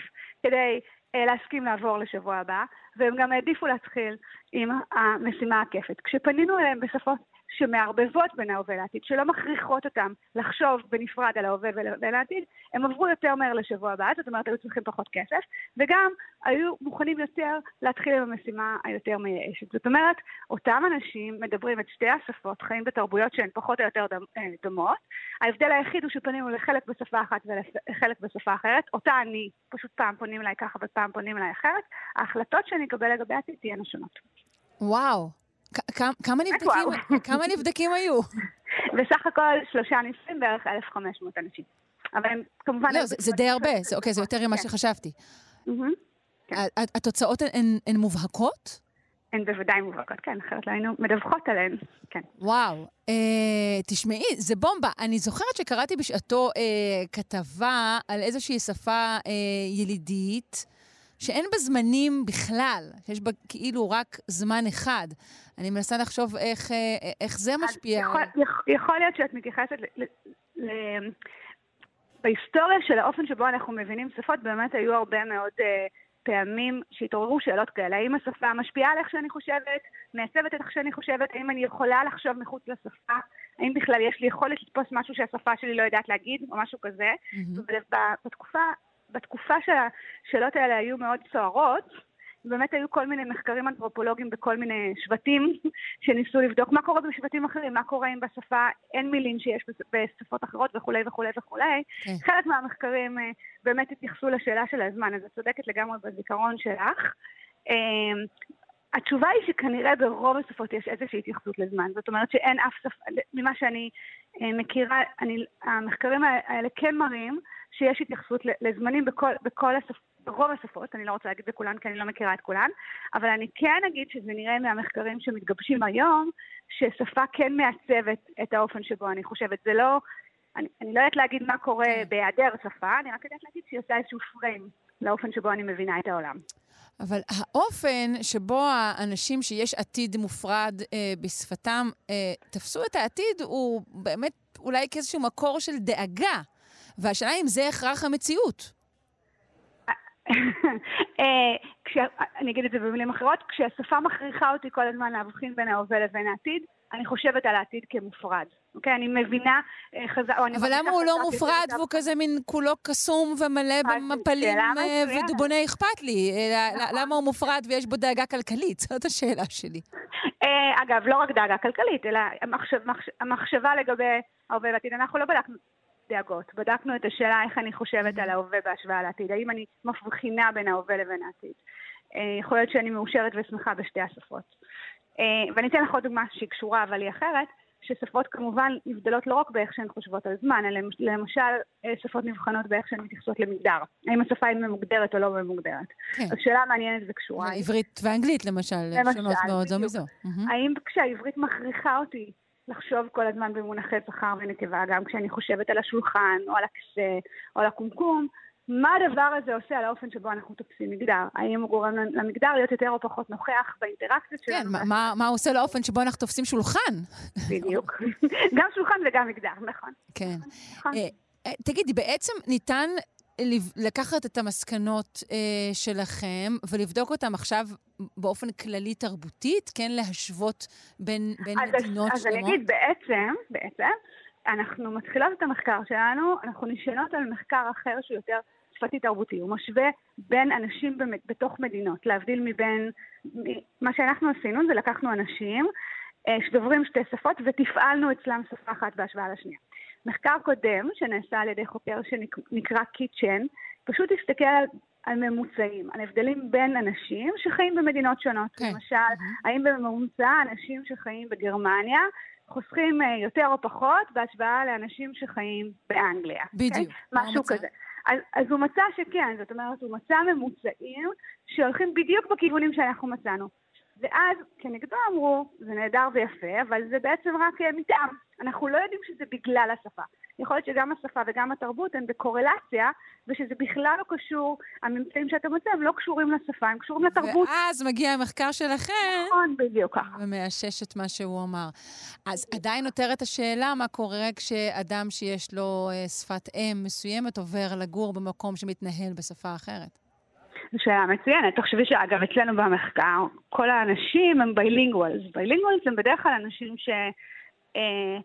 כדי אה, להסכים לעבור לשבוע הבא, והם גם העדיפו להתחיל עם המשימה הכיפת. כשפנינו אליהם בשפות שמערבבות בין ההווה לעתיד, שלא מכריחות אותם לחשוב בנפרד על ההווה ולעתיד, הם עברו יותר מהר לשבוע הבא, זאת אומרת, היו צריכים פחות כסף, וגם היו מוכנים יותר להתחיל עם המשימה היותר מייאשת. זאת אומרת, אותם אנשים מדברים את שתי השפות, חיים בתרבויות שהן פחות או יותר אה, דומות. ההבדל היחיד הוא שפנינו לחלק בשפה אחת ולחלק בשפה אחרת. אותה אני, פשוט פעם פונים אליי ככה ופעם פונים אליי אחרת. ההחלטות שאני אקבל לגבי העתיד תהיינה שונות. וואו. כמה נבדקים, כמה נבדקים היו? בסך הכל שלושה ניסויים, בערך 1,500 אנשים. אבל הם כמובן... לא, זה די הרבה, אוקיי, זה יותר ממה כן. שחשבתי. כן. התוצאות הן מובהקות? הן בוודאי מובהקות, כן, אחרת לא היינו מדווחות עליהן, כן. וואו. אה, תשמעי, זה בומבה. אני זוכרת שקראתי בשעתו אה, כתבה על איזושהי שפה אה, ילידית, שאין בה זמנים בכלל, שיש בה כאילו רק זמן אחד. אני מנסה לחשוב איך, אה, איך זה משפיע. יכול, יכול להיות שאת מתייחסת ל... ל, ל בהיסטוריה של האופן שבו אנחנו מבינים שפות, באמת היו הרבה מאוד uh, פעמים שהתעוררו שאלות כאלה. האם השפה משפיעה על איך שאני חושבת, מעצבת את איך שאני חושבת, האם אני יכולה לחשוב מחוץ לשפה, האם בכלל יש לי יכולת לתפוס משהו שהשפה שלי לא יודעת להגיד, או משהו כזה. Mm-hmm. ובתקופה בתקופה שהשאלות האלה היו מאוד סוערות, באמת היו כל מיני מחקרים אנתרופולוגיים בכל מיני שבטים שניסו לבדוק מה קורה בשבטים אחרים, מה קורה אם בשפה אין מילים שיש בשפות אחרות וכולי וכולי וכולי. Okay. כן. חלק מהמחקרים אה, באמת התייחסו לשאלה של הזמן, אז את צודקת לגמרי בזיכרון שלך. אה, התשובה היא שכנראה ברוב השפות יש איזושהי התייחסות לזמן. זאת אומרת שאין אף שפה, ממה שאני אה, מכירה, אני, המחקרים האלה כן מראים שיש התייחסות לזמנים בכל, בכל השפות, ברוב השפות, אני לא רוצה להגיד בכולן כי אני לא מכירה את כולן, אבל אני כן אגיד שזה נראה מהמחקרים שמתגבשים היום, ששפה כן מעצבת את האופן שבו אני חושבת. זה לא, אני, אני לא יודעת להגיד מה קורה כן. בהיעדר שפה, אני רק יודעת להגיד שהיא עושה איזשהו פריים לאופן שבו אני מבינה את העולם. אבל האופן שבו האנשים שיש עתיד מופרד אה, בשפתם אה, תפסו את העתיד הוא באמת אולי כאיזשהו מקור של דאגה. והשאלה אם זה הכרח המציאות. אה, אני אגיד את זה במילים אחרות, כשהשפה מכריחה אותי כל הזמן להבחין בין ההווה לבין העתיד, אני חושבת על העתיד כמופרד. אוקיי? אני מבינה אה, חזק... אבל למה הוא לא מופרד והוא כזה מין כולו קסום ומלא במפלים אה, ודובוני אכפת לי? נכון. למה הוא מופרד ויש בו דאגה כלכלית? זאת השאלה שלי. אגב, לא רק דאגה כלכלית, אלא המחשבה לגבי ההווה והעתיד. אנחנו לא בדקנו דאגות. בדקנו את השאלה איך אני חושבת על ההווה בהשוואה לעתיד. האם אני מבחינה בין ההווה לבין העתיד. אה, יכול להיות שאני מאושרת ושמחה בשתי השפות. אה, ואני אתן לך עוד דוגמה שהיא קשורה אבל היא אחרת, ששפות כמובן נבדלות לא רק באיך שהן חושבות על זמן, אלא למשל אה, שפות נבחנות באיך שהן מתייחסות למגדר. האם השפה היא ממוגדרת או לא ממוגדרת. כן. אז שאלה מעניינת וקשורה. עברית ואנגלית למשל, למשל שונות מאוד זו מזו. האם כשהעברית מכריחה אותי לחשוב כל הזמן במונחי זכר ונקבה, גם כשאני חושבת על השולחן, או על הכיסא, או על הקומקום, מה הדבר הזה עושה על האופן שבו אנחנו תופסים מגדר? האם הוא גורם למגדר להיות יותר או פחות נוכח באינטראקציות שלנו? כן, מה, מה הוא עושה לאופן שבו אנחנו תופסים שולחן? בדיוק. גם שולחן וגם מגדר, נכון. כן. נכון. אה, אה, תגידי, בעצם ניתן לקחת את המסקנות אה, שלכם ולבדוק אותם עכשיו באופן כללי תרבותית, כן להשוות בין, בין אז מדינות אז שלמות? אז אני אגיד בעצם, בעצם, אנחנו מתחילות את המחקר שלנו, אנחנו נשענות על מחקר אחר שהוא יותר שפתי תרבותי, הוא משווה בין אנשים בתוך מדינות, להבדיל מבין, מה שאנחנו עשינו זה לקחנו אנשים אה, שדוברים שתי שפות ותפעלנו אצלם שפה אחת בהשוואה לשנייה. מחקר קודם שנעשה על ידי חוקר שנקרא קיצ'ן, פשוט הסתכל על על ממוצעים, על הבדלים בין אנשים שחיים במדינות שונות. כן. למשל, האם בממוצע אנשים שחיים בגרמניה חוסכים אה, יותר או פחות בהשוואה לאנשים שחיים באנגליה. בדיוק. אוקיי? מה משהו המצב? כזה. אז, אז הוא מצא שכן, זאת אומרת, הוא מצא ממוצעים שהולכים בדיוק בכיוונים שאנחנו מצאנו. ואז כנגדו אמרו, זה נהדר ויפה, אבל זה בעצם רק אה, מתאם. אנחנו לא יודעים שזה בגלל השפה. יכול להיות שגם השפה וגם התרבות הן בקורלציה, ושזה בכלל לא קשור, הממצאים שאתה מוצא הם לא קשורים לשפה, הם קשורים לתרבות. ואז מגיע המחקר שלכם נכון, בדיוק ככה. ומאשש את מה שהוא אמר. אז עדיין נותרת השאלה מה קורה כשאדם שיש לו אה, שפת אם מסוימת עובר לגור במקום שמתנהל בשפה אחרת. זו שאלה מצוינת. תחשבי שאגב, אצלנו במחקר, כל האנשים הם bilinguals. bilinguals הם בדרך כלל אנשים ש... אה,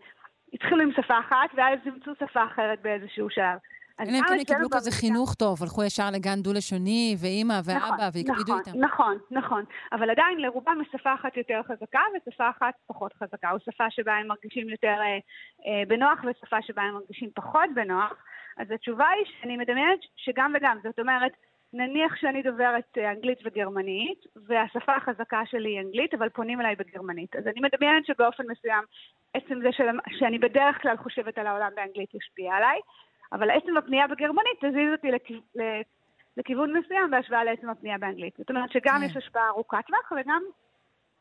התחילו עם שפה אחת, ואז אימצו שפה אחרת באיזשהו שלב. אז אלא אם גם כן קיבלו כזה חינוך טוב, הלכו ישר לגן דו-לשוני, ואימא ואבא, והקפידו נכון, איתם. נכון, נכון. אבל עדיין לרובם יש שפה אחת יותר חזקה ושפה אחת פחות חזקה. או שפה שבה הם מרגישים יותר אה, אה, בנוח ושפה שבה הם מרגישים פחות בנוח. אז התשובה היא שאני מדמיינת שגם וגם. זאת אומרת, נניח שאני דוברת אה, אנגלית וגרמנית, והשפה החזקה שלי היא אנגלית, אבל פונים אליי בגרמנית. אז אני מדמיינת שבאופן מסוים, עצם זה של, שאני בדרך כלל חושבת על העולם באנגלית ישפיע עליי, אבל עצם הפנייה בגרמנית תזיז אותי לכ... לכיוון מסוים בהשוואה לעצם הפנייה באנגלית. זאת אומרת שגם כן. יש השפעה ארוכת טווח וגם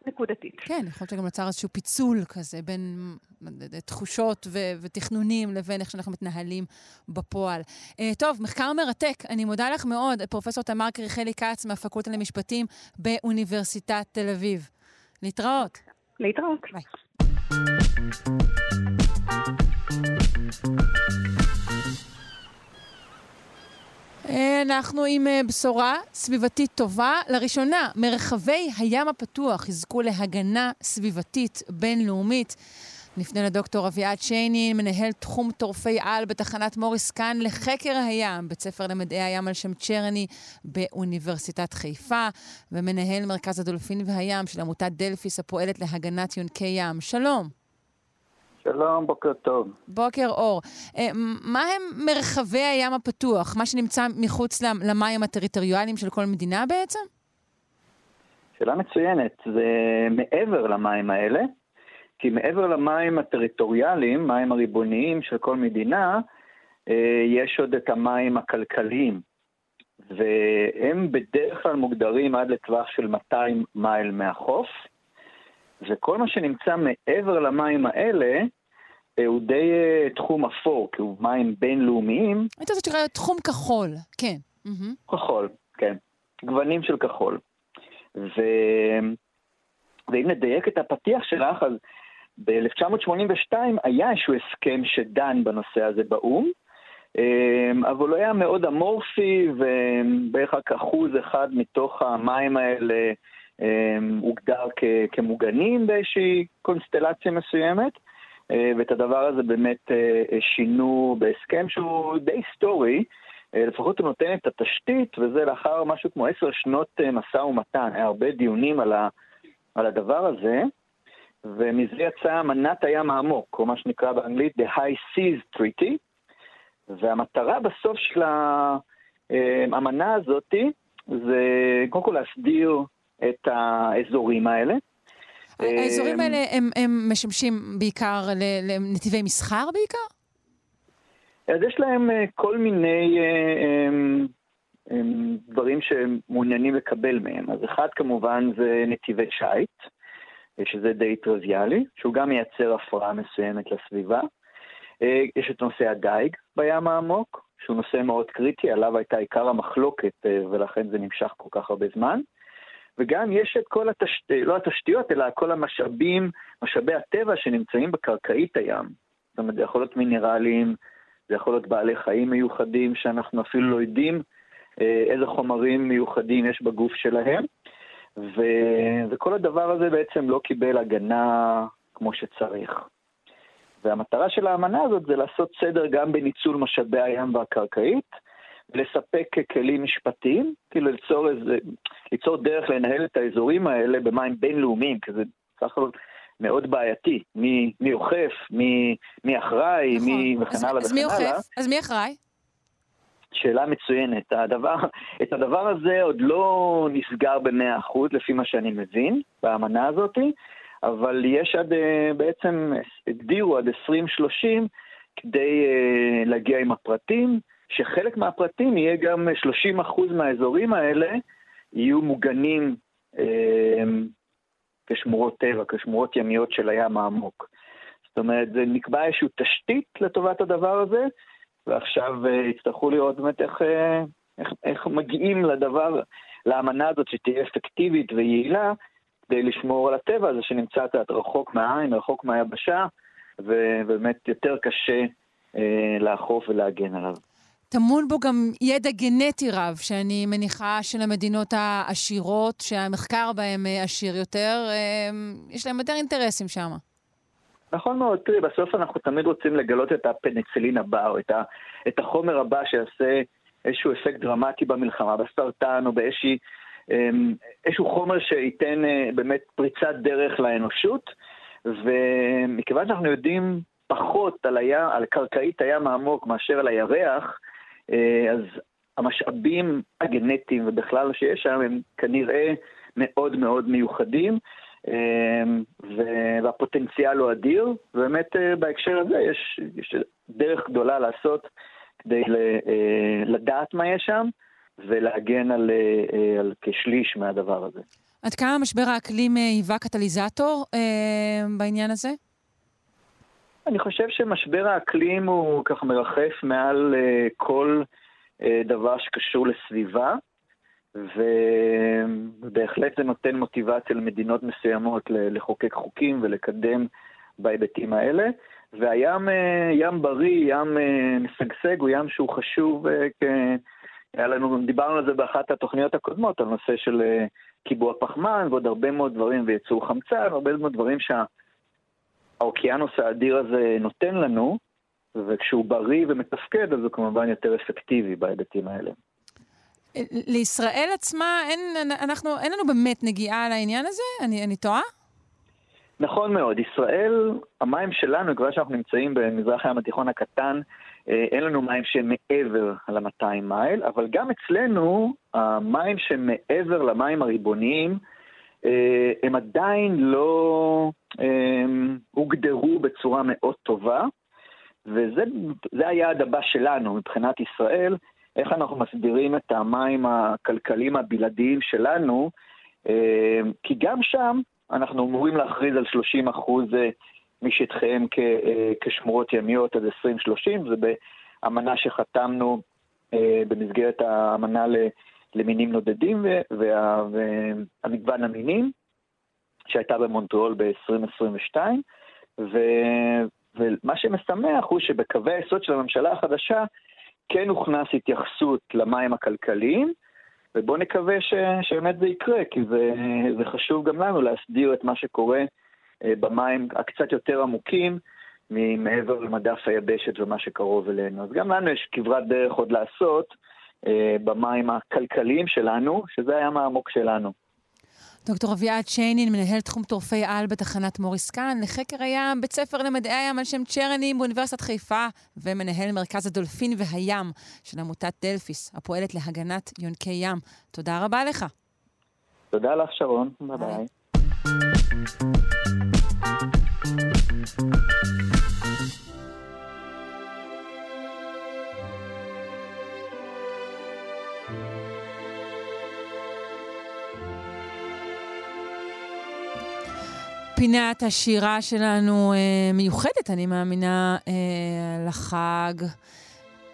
נקודתית. כן, יכול להיות שגם נוצר איזשהו פיצול כזה בין אה, תחושות ו- ותכנונים לבין איך שאנחנו מתנהלים בפועל. Uh, טוב, מחקר מרתק. אני מודה לך מאוד, פרופ' תמר קריכלי כץ מהפקולטה למשפטים באוניברסיטת תל אביב. להתראות. להתראות. ביי. אה, אנחנו עם אה, בשורה סביבתית טובה. לראשונה, מרחבי הים הפתוח יזכו להגנה סביבתית בינלאומית. נפנה לדוקטור אביעד שייני, מנהל תחום טורפי על בתחנת מוריס כאן לחקר הים, בית ספר למדעי הים על שם צ'רני באוניברסיטת חיפה, ומנהל מרכז הדולפין והים של עמותת דלפיס הפועלת להגנת יונקי ים. שלום. שלום, בוקר טוב. בוקר אור. אה, מה הם מרחבי הים הפתוח? מה שנמצא מחוץ למ- למים הטריטוריאליים של כל מדינה בעצם? שאלה מצוינת. זה מעבר למים האלה, כי מעבר למים הטריטוריאליים, מים הריבוניים של כל מדינה, אה, יש עוד את המים הכלכליים. והם בדרך כלל מוגדרים עד לטווח של 200 מייל מהחוף, וכל מה שנמצא מעבר למים האלה, אה, הוא די אה, תחום אפור, כי הוא מים בינלאומיים, היית רוצה שתראה תחום כחול, כן. כחול, כן. גוונים של כחול. ו... ואם נדייק את הפתיח שלך, אז ב-1982 היה איזשהו הסכם שדן בנושא הזה באו"ם, אמ, אבל הוא היה מאוד אמורפי, ובערך רק אחוז אחד מתוך המים האלה הוגדר כ- כמוגנים באיזושהי קונסטלציה מסוימת. אה, ואת הדבר הזה באמת אה, שינו בהסכם שהוא די היסטורי, אה, לפחות הוא נותן את התשתית, וזה לאחר משהו כמו עשר שנות אה, משא ומתן. היה הרבה דיונים על, ה, על הדבר הזה, ומזה יצאה אמנת הים העמוק, או מה שנקרא באנגלית The High Seas Treaty, והמטרה בסוף של האמנה הזאת זה קודם כל להסדיר את האזורים האלה. האזורים אמ, האלה הם, הם משמשים בעיקר לנתיבי מסחר בעיקר? אז יש להם אה, כל מיני אה, דברים שהם מעוניינים לקבל מהם. אז אחד כמובן זה נתיבי שיט, אה, שזה די טריוויאלי, שהוא גם מייצר הפרעה מסוימת לסביבה. אה, יש את נושא הדייג בים העמוק, שהוא נושא מאוד קריטי, עליו הייתה עיקר המחלוקת אה, ולכן זה נמשך כל כך הרבה זמן. וגם יש את כל התשתיות, לא התשתיות, אלא כל המשאבים, משאבי הטבע שנמצאים בקרקעית הים. זאת אומרת, זה יכול להיות מינרלים, זה יכול להיות בעלי חיים מיוחדים שאנחנו אפילו לא יודעים אה, איזה חומרים מיוחדים יש בגוף שלהם. ו... וכל הדבר הזה בעצם לא קיבל הגנה כמו שצריך. והמטרה של האמנה הזאת זה לעשות סדר גם בניצול משאבי הים והקרקעית, לספק כלים משפטיים, כאילו ליצור, איזה, ליצור דרך לנהל את האזורים האלה במים בינלאומיים, כי זה סך הכל מאוד בעייתי. מי, מי אוכף, מי, מי אחראי, נכון. מי וכן אז, הלאה מי וכן הלאה. אז מי אחראי? שאלה מצוינת. הדבר, את הדבר הזה עוד לא נסגר במאה אחוז, לפי מה שאני מבין, באמנה הזאת, אבל יש עד, אה, בעצם הגדירו עד 2030 כדי uh, להגיע עם הפרטים, שחלק מהפרטים יהיה גם 30% מהאזורים האלה יהיו מוגנים uh, כשמורות טבע, כשמורות ימיות של הים העמוק. זאת אומרת, זה נקבע איזושהי תשתית לטובת הדבר הזה, ועכשיו uh, יצטרכו לראות באמת איך, uh, איך, איך מגיעים לדבר, לאמנה הזאת שתהיה אפקטיבית ויעילה, כדי לשמור על הטבע הזה שנמצא קצת רחוק מהעין, רחוק מהיבשה, ובאמת יותר קשה אה, לאכוף ולהגן עליו. טמון בו גם ידע גנטי רב, שאני מניחה שלמדינות העשירות, שהמחקר בהן אה, עשיר יותר, אה, יש להם יותר אינטרסים שם. נכון מאוד, תראי, בסוף אנחנו תמיד רוצים לגלות את הפניצילין הבא, או את, ה, את החומר הבא שיעשה איזשהו אפקט דרמטי במלחמה, בסרטן, או באיזשהו חומר שייתן באמת פריצת דרך לאנושות. ומכיוון שאנחנו יודעים פחות על, היה, על קרקעית הים העמוק מאשר על הירח, אה, אז המשאבים הגנטיים ובכלל שיש שם הם כנראה מאוד מאוד מיוחדים, אה, והפוטנציאל הוא אדיר, ובאמת אה, בהקשר הזה יש, יש דרך גדולה לעשות כדי לדעת מה יש שם ולהגן על, על כשליש מהדבר הזה. עד כמה משבר האקלים אה, היווה קטליזטור אה, בעניין הזה? אני חושב שמשבר האקלים הוא ככה מרחף מעל אה, כל אה, דבר שקשור לסביבה, ובהחלט זה נותן מוטיבציה למדינות מסוימות לחוקק חוקים ולקדם בהיבטים האלה. והים אה, ים בריא, ים אה, משגשג, הוא ים שהוא חשוב, אה, כ... לנו, דיברנו על זה באחת התוכניות הקודמות, על נושא של קיבוע פחמן ועוד הרבה מאוד דברים, וייצור חמצן, הרבה מאוד דברים שהאוקיינוס האדיר הזה נותן לנו, וכשהוא בריא ומתפקד, אז הוא כמובן יותר אפקטיבי בהיבטים האלה. לישראל עצמה, אין, אנחנו, אין לנו באמת נגיעה לעניין הזה? אני, אני טועה? נכון מאוד. ישראל, המים שלנו, כבר שאנחנו נמצאים במזרח הים התיכון הקטן, אה, אין לנו מים שהם מעבר ל-200 מייל, אבל גם אצלנו, המים שמעבר למים הריבוניים, הם עדיין לא הם, אה, הוגדרו בצורה מאוד טובה, וזה היעד הבא שלנו מבחינת ישראל, איך אנחנו מסדירים את המים הכלכליים הבלעדיים שלנו, כי גם שם אנחנו אמורים להכריז על 30 אחוז משטחיהם אה, כשמורות ימיות עד 2030, זה באמנה שחתמנו אה, במסגרת האמנה למינים נודדים והמגוון המינים, שהייתה במונטריאול ב-2022, ומה שמשמח הוא שבקווי היסוד של הממשלה החדשה כן הוכנס התייחסות למים הכלכליים, ובואו נקווה ש, שבאמת זה יקרה, כי זה, זה חשוב גם לנו להסדיר את מה שקורה אה, במים הקצת יותר עמוקים מעבר למדף היבשת ומה שקרוב אלינו. אז גם לנו יש כברת דרך עוד לעשות במים הכלכליים שלנו, שזה הים העמוק שלנו. דוקטור אביעד שיינין, מנהל תחום טורפי על בתחנת מוריס קאן, לחקר הים, בית ספר למדעי הים על שם צ'רני באוניברסיטת חיפה, ומנהל מרכז הדולפין והים של עמותת דלפיס, הפועלת להגנת יונקי ים. תודה רבה לך. תודה לך, שרון. ביי ביי. פינת השירה שלנו אה, מיוחדת, אני מאמינה, אה, לחג.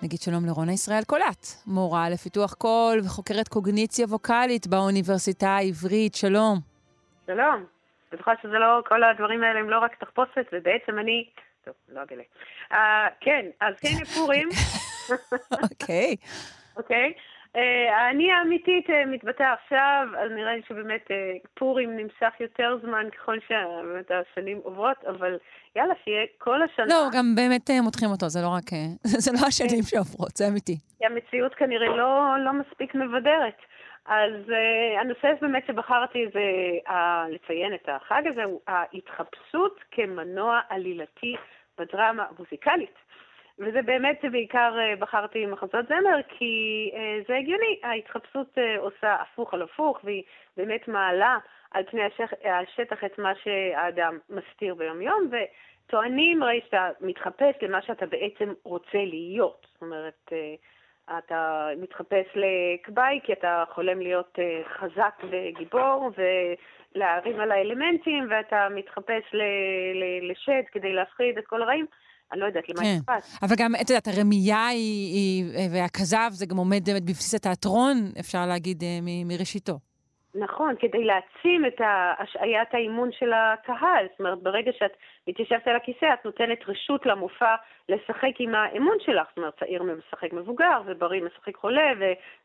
נגיד שלום לרונה ישראל קולט, מורה לפיתוח קול וחוקרת קוגניציה ווקאלית באוניברסיטה העברית. שלום. שלום. בטוחה שזה לא, כל הדברים האלה הם לא רק תחפושת, ובעצם אני... טוב, לא אגלה. Uh, כן, אז כן, פורים. אוקיי. אוקיי. אה, אני האמיתית אה, מתבטא עכשיו, אז נראה לי שבאמת פורים נמשך יותר זמן ככל שבאמת השנים עוברות, אבל יאללה, שיהיה כל השנה. לא, גם באמת מותחים אותו, זה לא רק... זה לא השנים שעוברות, זה אמיתי. כי המציאות כנראה לא, לא מספיק מבדרת. אז uh, הנושא באמת שבחרתי זה uh, לציין את החג הזה, הוא ההתחפשות כמנוע עלילתי בדרמה המוזיקלית. וזה באמת, בעיקר בחרתי מחזות זמר, כי זה הגיוני, ההתחפשות עושה הפוך על הפוך, והיא באמת מעלה על פני השטח את מה שהאדם מסתיר ביום-יום, וטוענים הרי שאתה מתחפש למה שאתה בעצם רוצה להיות. זאת אומרת, אתה מתחפש לכבאי כי אתה חולם להיות חזק וגיבור, ולהרים על האלמנטים, ואתה מתחפש לשד כדי להפחיד את כל הרעים. אני לא יודעת למה כן. אכפת. אבל גם, את יודעת, הרמייה היא, היא, והכזב, זה גם עומד באמת בבסיס התיאטרון, אפשר להגיד, מ, מראשיתו. נכון, כדי להעצים את השעיית האימון של הקהל. זאת אומרת, ברגע שאת מתיישבת על הכיסא, את נותנת רשות למופע לשחק עם האמון שלך. זאת אומרת, צעיר משחק מבוגר, ובריא משחק חולה,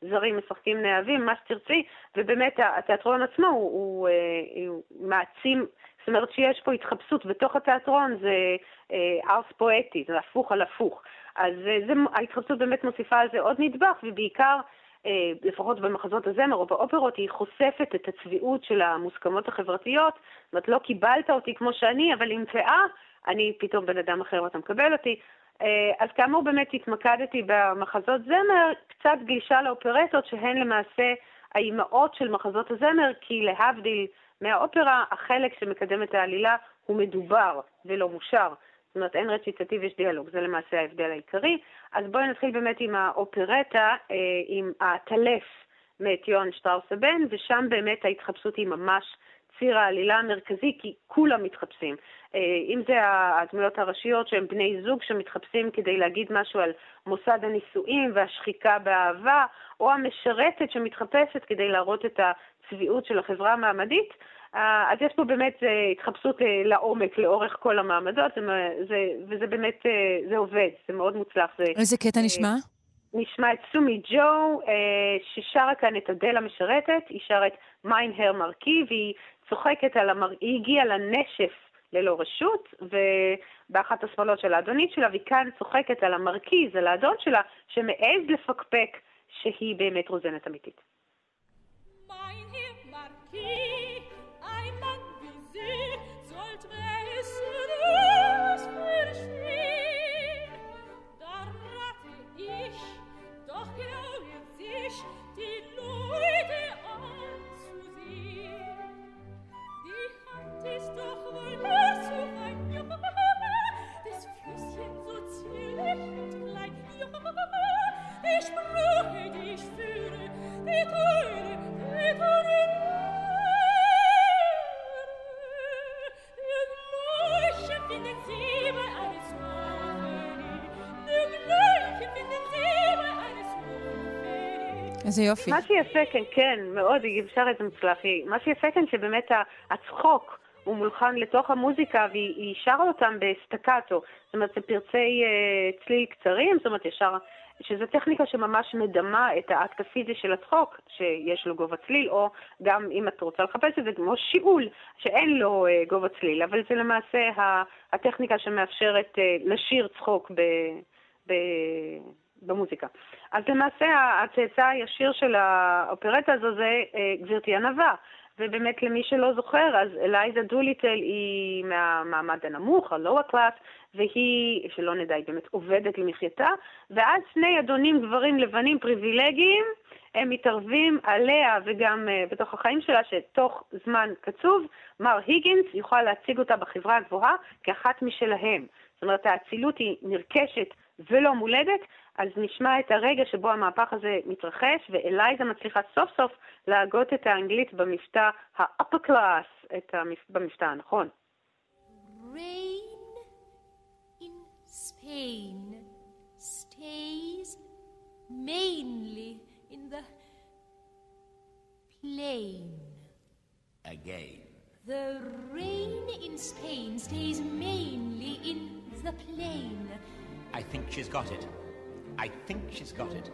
וזרים משחקים נאהבים, מה שתרצי, ובאמת התיאטרון עצמו הוא, הוא, הוא, אה, הוא מעצים, זאת אומרת שיש פה התחפשות בתוך התיאטרון, זה אה, ארס פואטי, זה הפוך על הפוך. אז אה, זה, ההתחפשות באמת מוסיפה על זה עוד נדבך, ובעיקר אה, לפחות במחזות הזמר או באופרות, היא חושפת את הצביעות של המוסכמות החברתיות. זאת אומרת, לא קיבלת אותי כמו שאני, אבל עם פאה, אני פתאום בן אדם אחר ואתה מקבל אותי. אה, אז כאמור באמת התמקדתי במחזות זמר, קצת גלישה לאופרטות שהן למעשה האימהות של מחזות הזמר, כי להבדיל מהאופרה, החלק שמקדם את העלילה הוא מדובר ולא מושר. זאת אומרת, אין רציטטיב, יש דיאלוג, זה למעשה ההבדל העיקרי. אז בואי נתחיל באמת עם האופרטה, אה, עם הטלף מאת יוהאן שטראוס הבן, ושם באמת ההתחפשות היא ממש ציר העלילה המרכזי, כי כולם מתחפשים. אה, אם זה הדמויות הראשיות שהם בני זוג שמתחפשים כדי להגיד משהו על מוסד הנישואים והשחיקה באהבה, או המשרתת שמתחפשת כדי להראות את הצביעות של החברה המעמדית, אה, אז יש פה באמת אה, התחפשות לעומק לאורך כל המעמדות, זה, זה, וזה באמת, זה עובד, זה מאוד מוצלח. זה, איזה קטע נשמע? נשמע את סומי ג'ו, ששרה כאן את אדל המשרתת, היא שרה את מיין הר מרקי, והיא צוחקת על המר... היא הגיעה לנשף ללא רשות, ובאחת השמאלות של האדונית שלה, והיא כאן צוחקת על המרכיז, על האדון שלה, שמעז לפקפק שהיא באמת רוזנת אמיתית. מיין איזה יופי. מה שיפה כאן, כן, מאוד, היא גיבשה את מוצלח. מה שיפה כאן שבאמת הצחוק הוא מולחן לתוך המוזיקה והיא שרה אותם בסטקטו. זאת אומרת, זה פרצי uh, צליל קצרים, זאת אומרת, ישר... שזו טכניקה שממש מדמה את האקט הפיזי של הצחוק, שיש לו גובה צליל, או גם אם את רוצה לחפש את זה, כמו שיעול, שאין לו uh, גובה צליל, אבל זה למעשה הטכניקה שמאפשרת uh, לשיר צחוק ב... ב... במוזיקה. אז למעשה הצאצא הישיר של האופרטה הזו זה אה, גברתי ענווה. ובאמת למי שלא זוכר, אז אלייזה דוליטל היא מהמעמד הנמוך, ה-lower class, והיא, שלא נדע, היא באמת עובדת למחייתה, ואז שני אדונים גברים לבנים פריבילגיים, הם מתערבים עליה וגם uh, בתוך החיים שלה, שתוך זמן קצוב, מר היגינס יוכל להציג אותה בחברה הגבוהה כאחת משלהם. זאת אומרת, האצילות היא נרכשת ולא מולדת, אז נשמע את הרגע שבו המהפך הזה מתרחש, ואלייזה מצליחה סוף סוף להגות את האנגלית במבטא ה-upper class, המפ... במבטא הנכון. Rain in Spain stays mainly in the plain. Again. The rain in Spain stays mainly in the plain. I think she's got it. I think she's got it.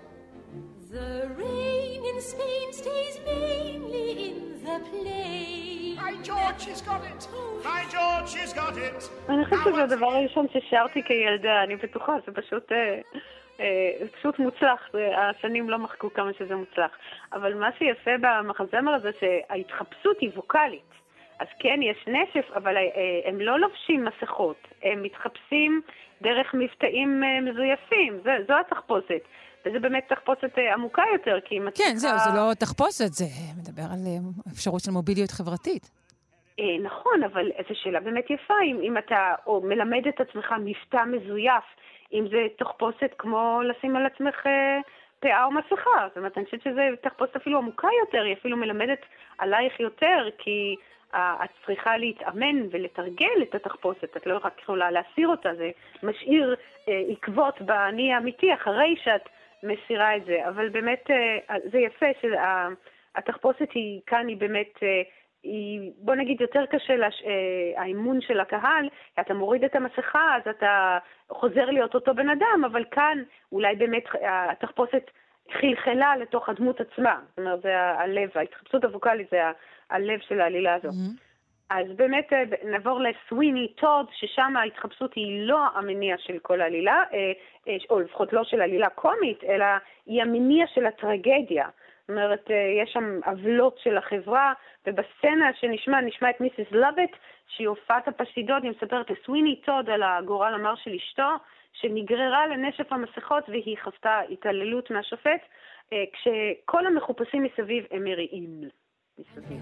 The rain in Spain stays mainly in the plain. Hi George, she's got it! Hi George, she's got it! אני חושבת שזה הדבר הראשון ששרתי כילדה, אני בטוחה, זה פשוט... זה פשוט מוצלח, השנים לא מחקו כמה שזה מוצלח. אבל מה שיפה במחזמר הזה, שההתחפשות היא ווקאלית. אז כן, יש נשף, אבל אה, הם לא לובשים מסכות, הם מתחפשים דרך מבטאים אה, מזויפים, זה, זו התחפושת. וזה באמת תחפושת אה, עמוקה יותר, כי היא מצליחה... כן, זהו, זה לא תחפושת, זה מדבר על אפשרות של מוביליות חברתית. נכון, אבל זו שאלה באמת יפה, אם, אם אתה או מלמד את עצמך מבטא מזויף, אם זה תחפושת כמו לשים על עצמך פאה או מסכה. זאת אומרת, אני חושבת שזו תחפושת אפילו עמוקה יותר, היא אפילו מלמדת עלייך יותר, כי את צריכה להתאמן ולתרגל את התחפושת, את לא רק יכולה להסיר אותה, זה משאיר אה, עקבות באני האמיתי אחרי שאת מסירה את זה. אבל באמת אה, זה יפה שהתחפושת היא כאן, היא באמת... אה, היא, בוא נגיד, יותר קשה לש... אה, האימון של הקהל, אתה מוריד את המסכה, אז אתה חוזר להיות אותו בן אדם, אבל כאן אולי באמת התחפושת חלחלה לתוך הדמות עצמה. זאת אומרת, זה הלב, ההתחפשות הווקאלית זה הלב של העלילה הזו. אז באמת אה, נעבור לסוויני טוד, ששם ההתחפשות היא לא המניע של כל העלילה, אה, או לפחות לא של עלילה קומית, אלא היא המניע של הטרגדיה. זאת אומרת, יש שם עוולות של החברה, ובסצנה שנשמע, נשמע את מיסיס לובט, שהיא הופעת הפשידות, היא מספרת לסוויני טוד על הגורל המר של אשתו, שנגררה לנשף המסכות והיא חוותה התעללות מהשופט, אה, כשכל המחופשים מסביב הם מריעים. מסביב.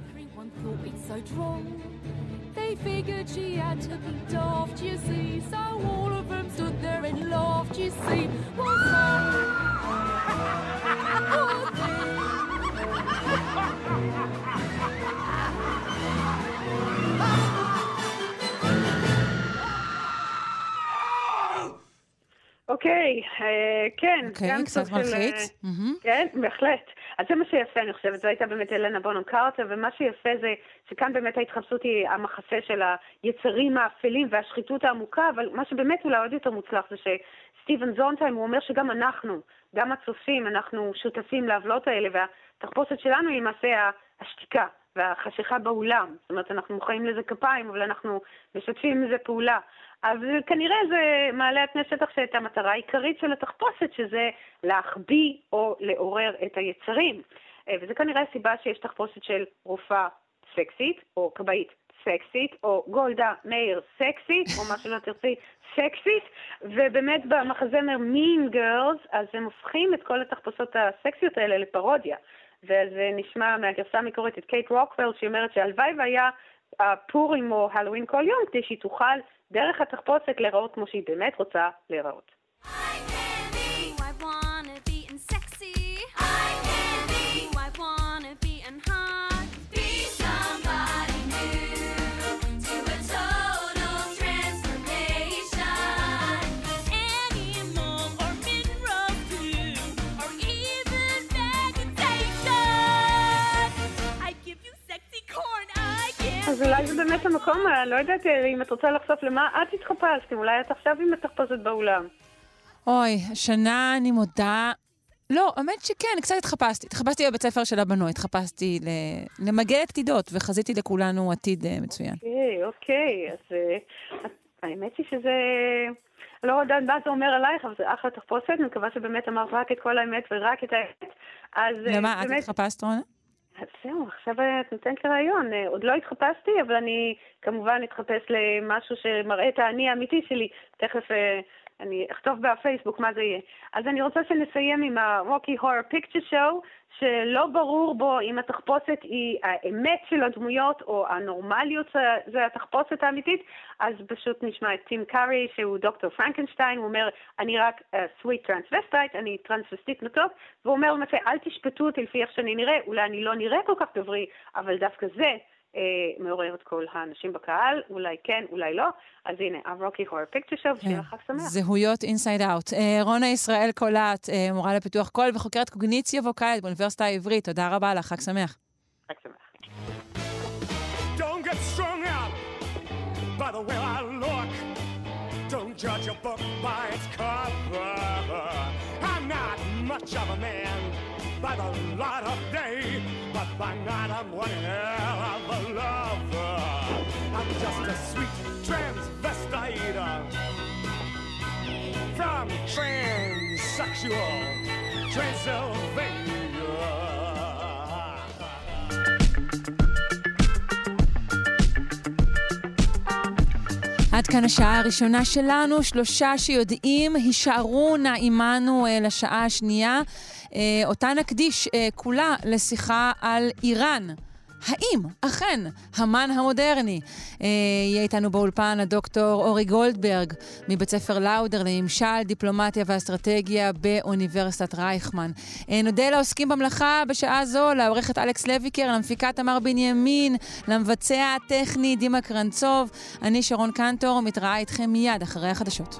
אוקיי, אה, כן. אוקיי, קצת מלחיץ. אה, כן, בהחלט. אז זה מה שיפה, אני חושבת, זו הייתה באמת אלנה בונום קארטר, ומה שיפה זה שכאן באמת ההתחפשות היא המחסה של היצרים האפלים והשחיתות העמוקה, אבל מה שבאמת אולי עוד יותר מוצלח זה שסטיבן זונטיים, הוא אומר שגם אנחנו, גם הצופים, אנחנו שותפים לעוולות האלה, והתחפושת שלנו היא למעשה השתיקה. והחשיכה באולם. זאת אומרת, אנחנו מוחאים לזה כפיים, אבל אנחנו משתפים עם זה פעולה. אז כנראה זה מעלה על פני שטח שאת המטרה העיקרית של התחפושת, שזה להחביא או לעורר את היצרים. אה, וזה כנראה הסיבה שיש תחפושת של רופאה סקסית, או כבאית סקסית, או גולדה מאיר סקסית, או מה שלא תרצי, סקסית, ובאמת במחזמר Mean Girls, אז הם הופכים את כל התחפושות הסקסיות האלה לפרודיה. וזה נשמע מהגרסה המקורית את קייט רוקוול, שהיא אומרת שהלוואי והיה פורים או הלואוין כל יום, כדי שהיא תוכל דרך התחפושת להיראות כמו שהיא באמת רוצה להיראות. באמת המקום, אני לא יודעת אה, אם את רוצה לחשוף למה את התחפשת, אולי את עכשיו עם התחפושת באולם. אוי, השנה אני מודה... לא, האמת שכן, קצת התחפשתי. התחפשתי בבית ספר של הבנו, התחפשתי למגלת עתידות, וחזיתי לכולנו עתיד אה, מצוין. אוקיי, אוקיי, אז אה, האמת היא שזה... לא יודעת מה זה אומר עלייך, אבל זה אחלה תחפושת, אני מקווה שבאמת אמרת רק את כל האמת ורק את האמת. אז למה, את התחפשת, רונה? זהו, עכשיו את נותנת לי רעיון. אה, עוד לא התחפשתי, אבל אני כמובן אתחפש למשהו שמראה את האני האמיתי שלי. תכף אה, אני אכתוב בפייסבוק מה זה יהיה. אז אני רוצה שנסיים עם ה-Rocky Horror Picture Show, שלא ברור בו אם התחפושת היא האמת של הדמויות או הנורמליות זה התחפושת האמיתית, אז פשוט נשמע את טים קארי שהוא דוקטור פרנקנשטיין, הוא אומר, אני רק sweet uh, transvestite, אני טרנסווסטית מתוק, והוא אומר למעשה, אל תשפטו אותי לפי איך שאני נראה, אולי אני לא נראה כל כך גברי, אבל דווקא זה מעורר את כל האנשים בקהל, אולי כן, אולי לא. אז הנה, ה Rocky Horror Picture Show, שיהיה לך שמח. זהויות inside out. רונה ישראל קולט, אה, מורה לפיתוח קול וחוקרת קוגניציה ווקאלית באוניברסיטה העברית, תודה רבה לך, חג שמח. חג שמח. Don't judge a book by its cover. I'm not much of a man by the light of day. By night I'm one hell of a lover. I'm just a sweet transvestite from transsexual Transylvania. כאן השעה הראשונה שלנו, שלושה שיודעים, הישארו נא עמנו אה, לשעה השנייה. אה, אותה נקדיש אה, כולה לשיחה על איראן. האם אכן המן המודרני? אה, יהיה איתנו באולפן הדוקטור אורי גולדברג מבית ספר לאודר לממשל, דיפלומטיה ואסטרטגיה באוניברסיטת רייכמן. אה, נודה לעוסקים במלאכה בשעה זו, לעורכת אלכס לויקר, למפיקה תמר בנימין, למבצע הטכני דימה קרנצוב. אני שרון קנטור, מתראה איתכם מיד אחרי החדשות.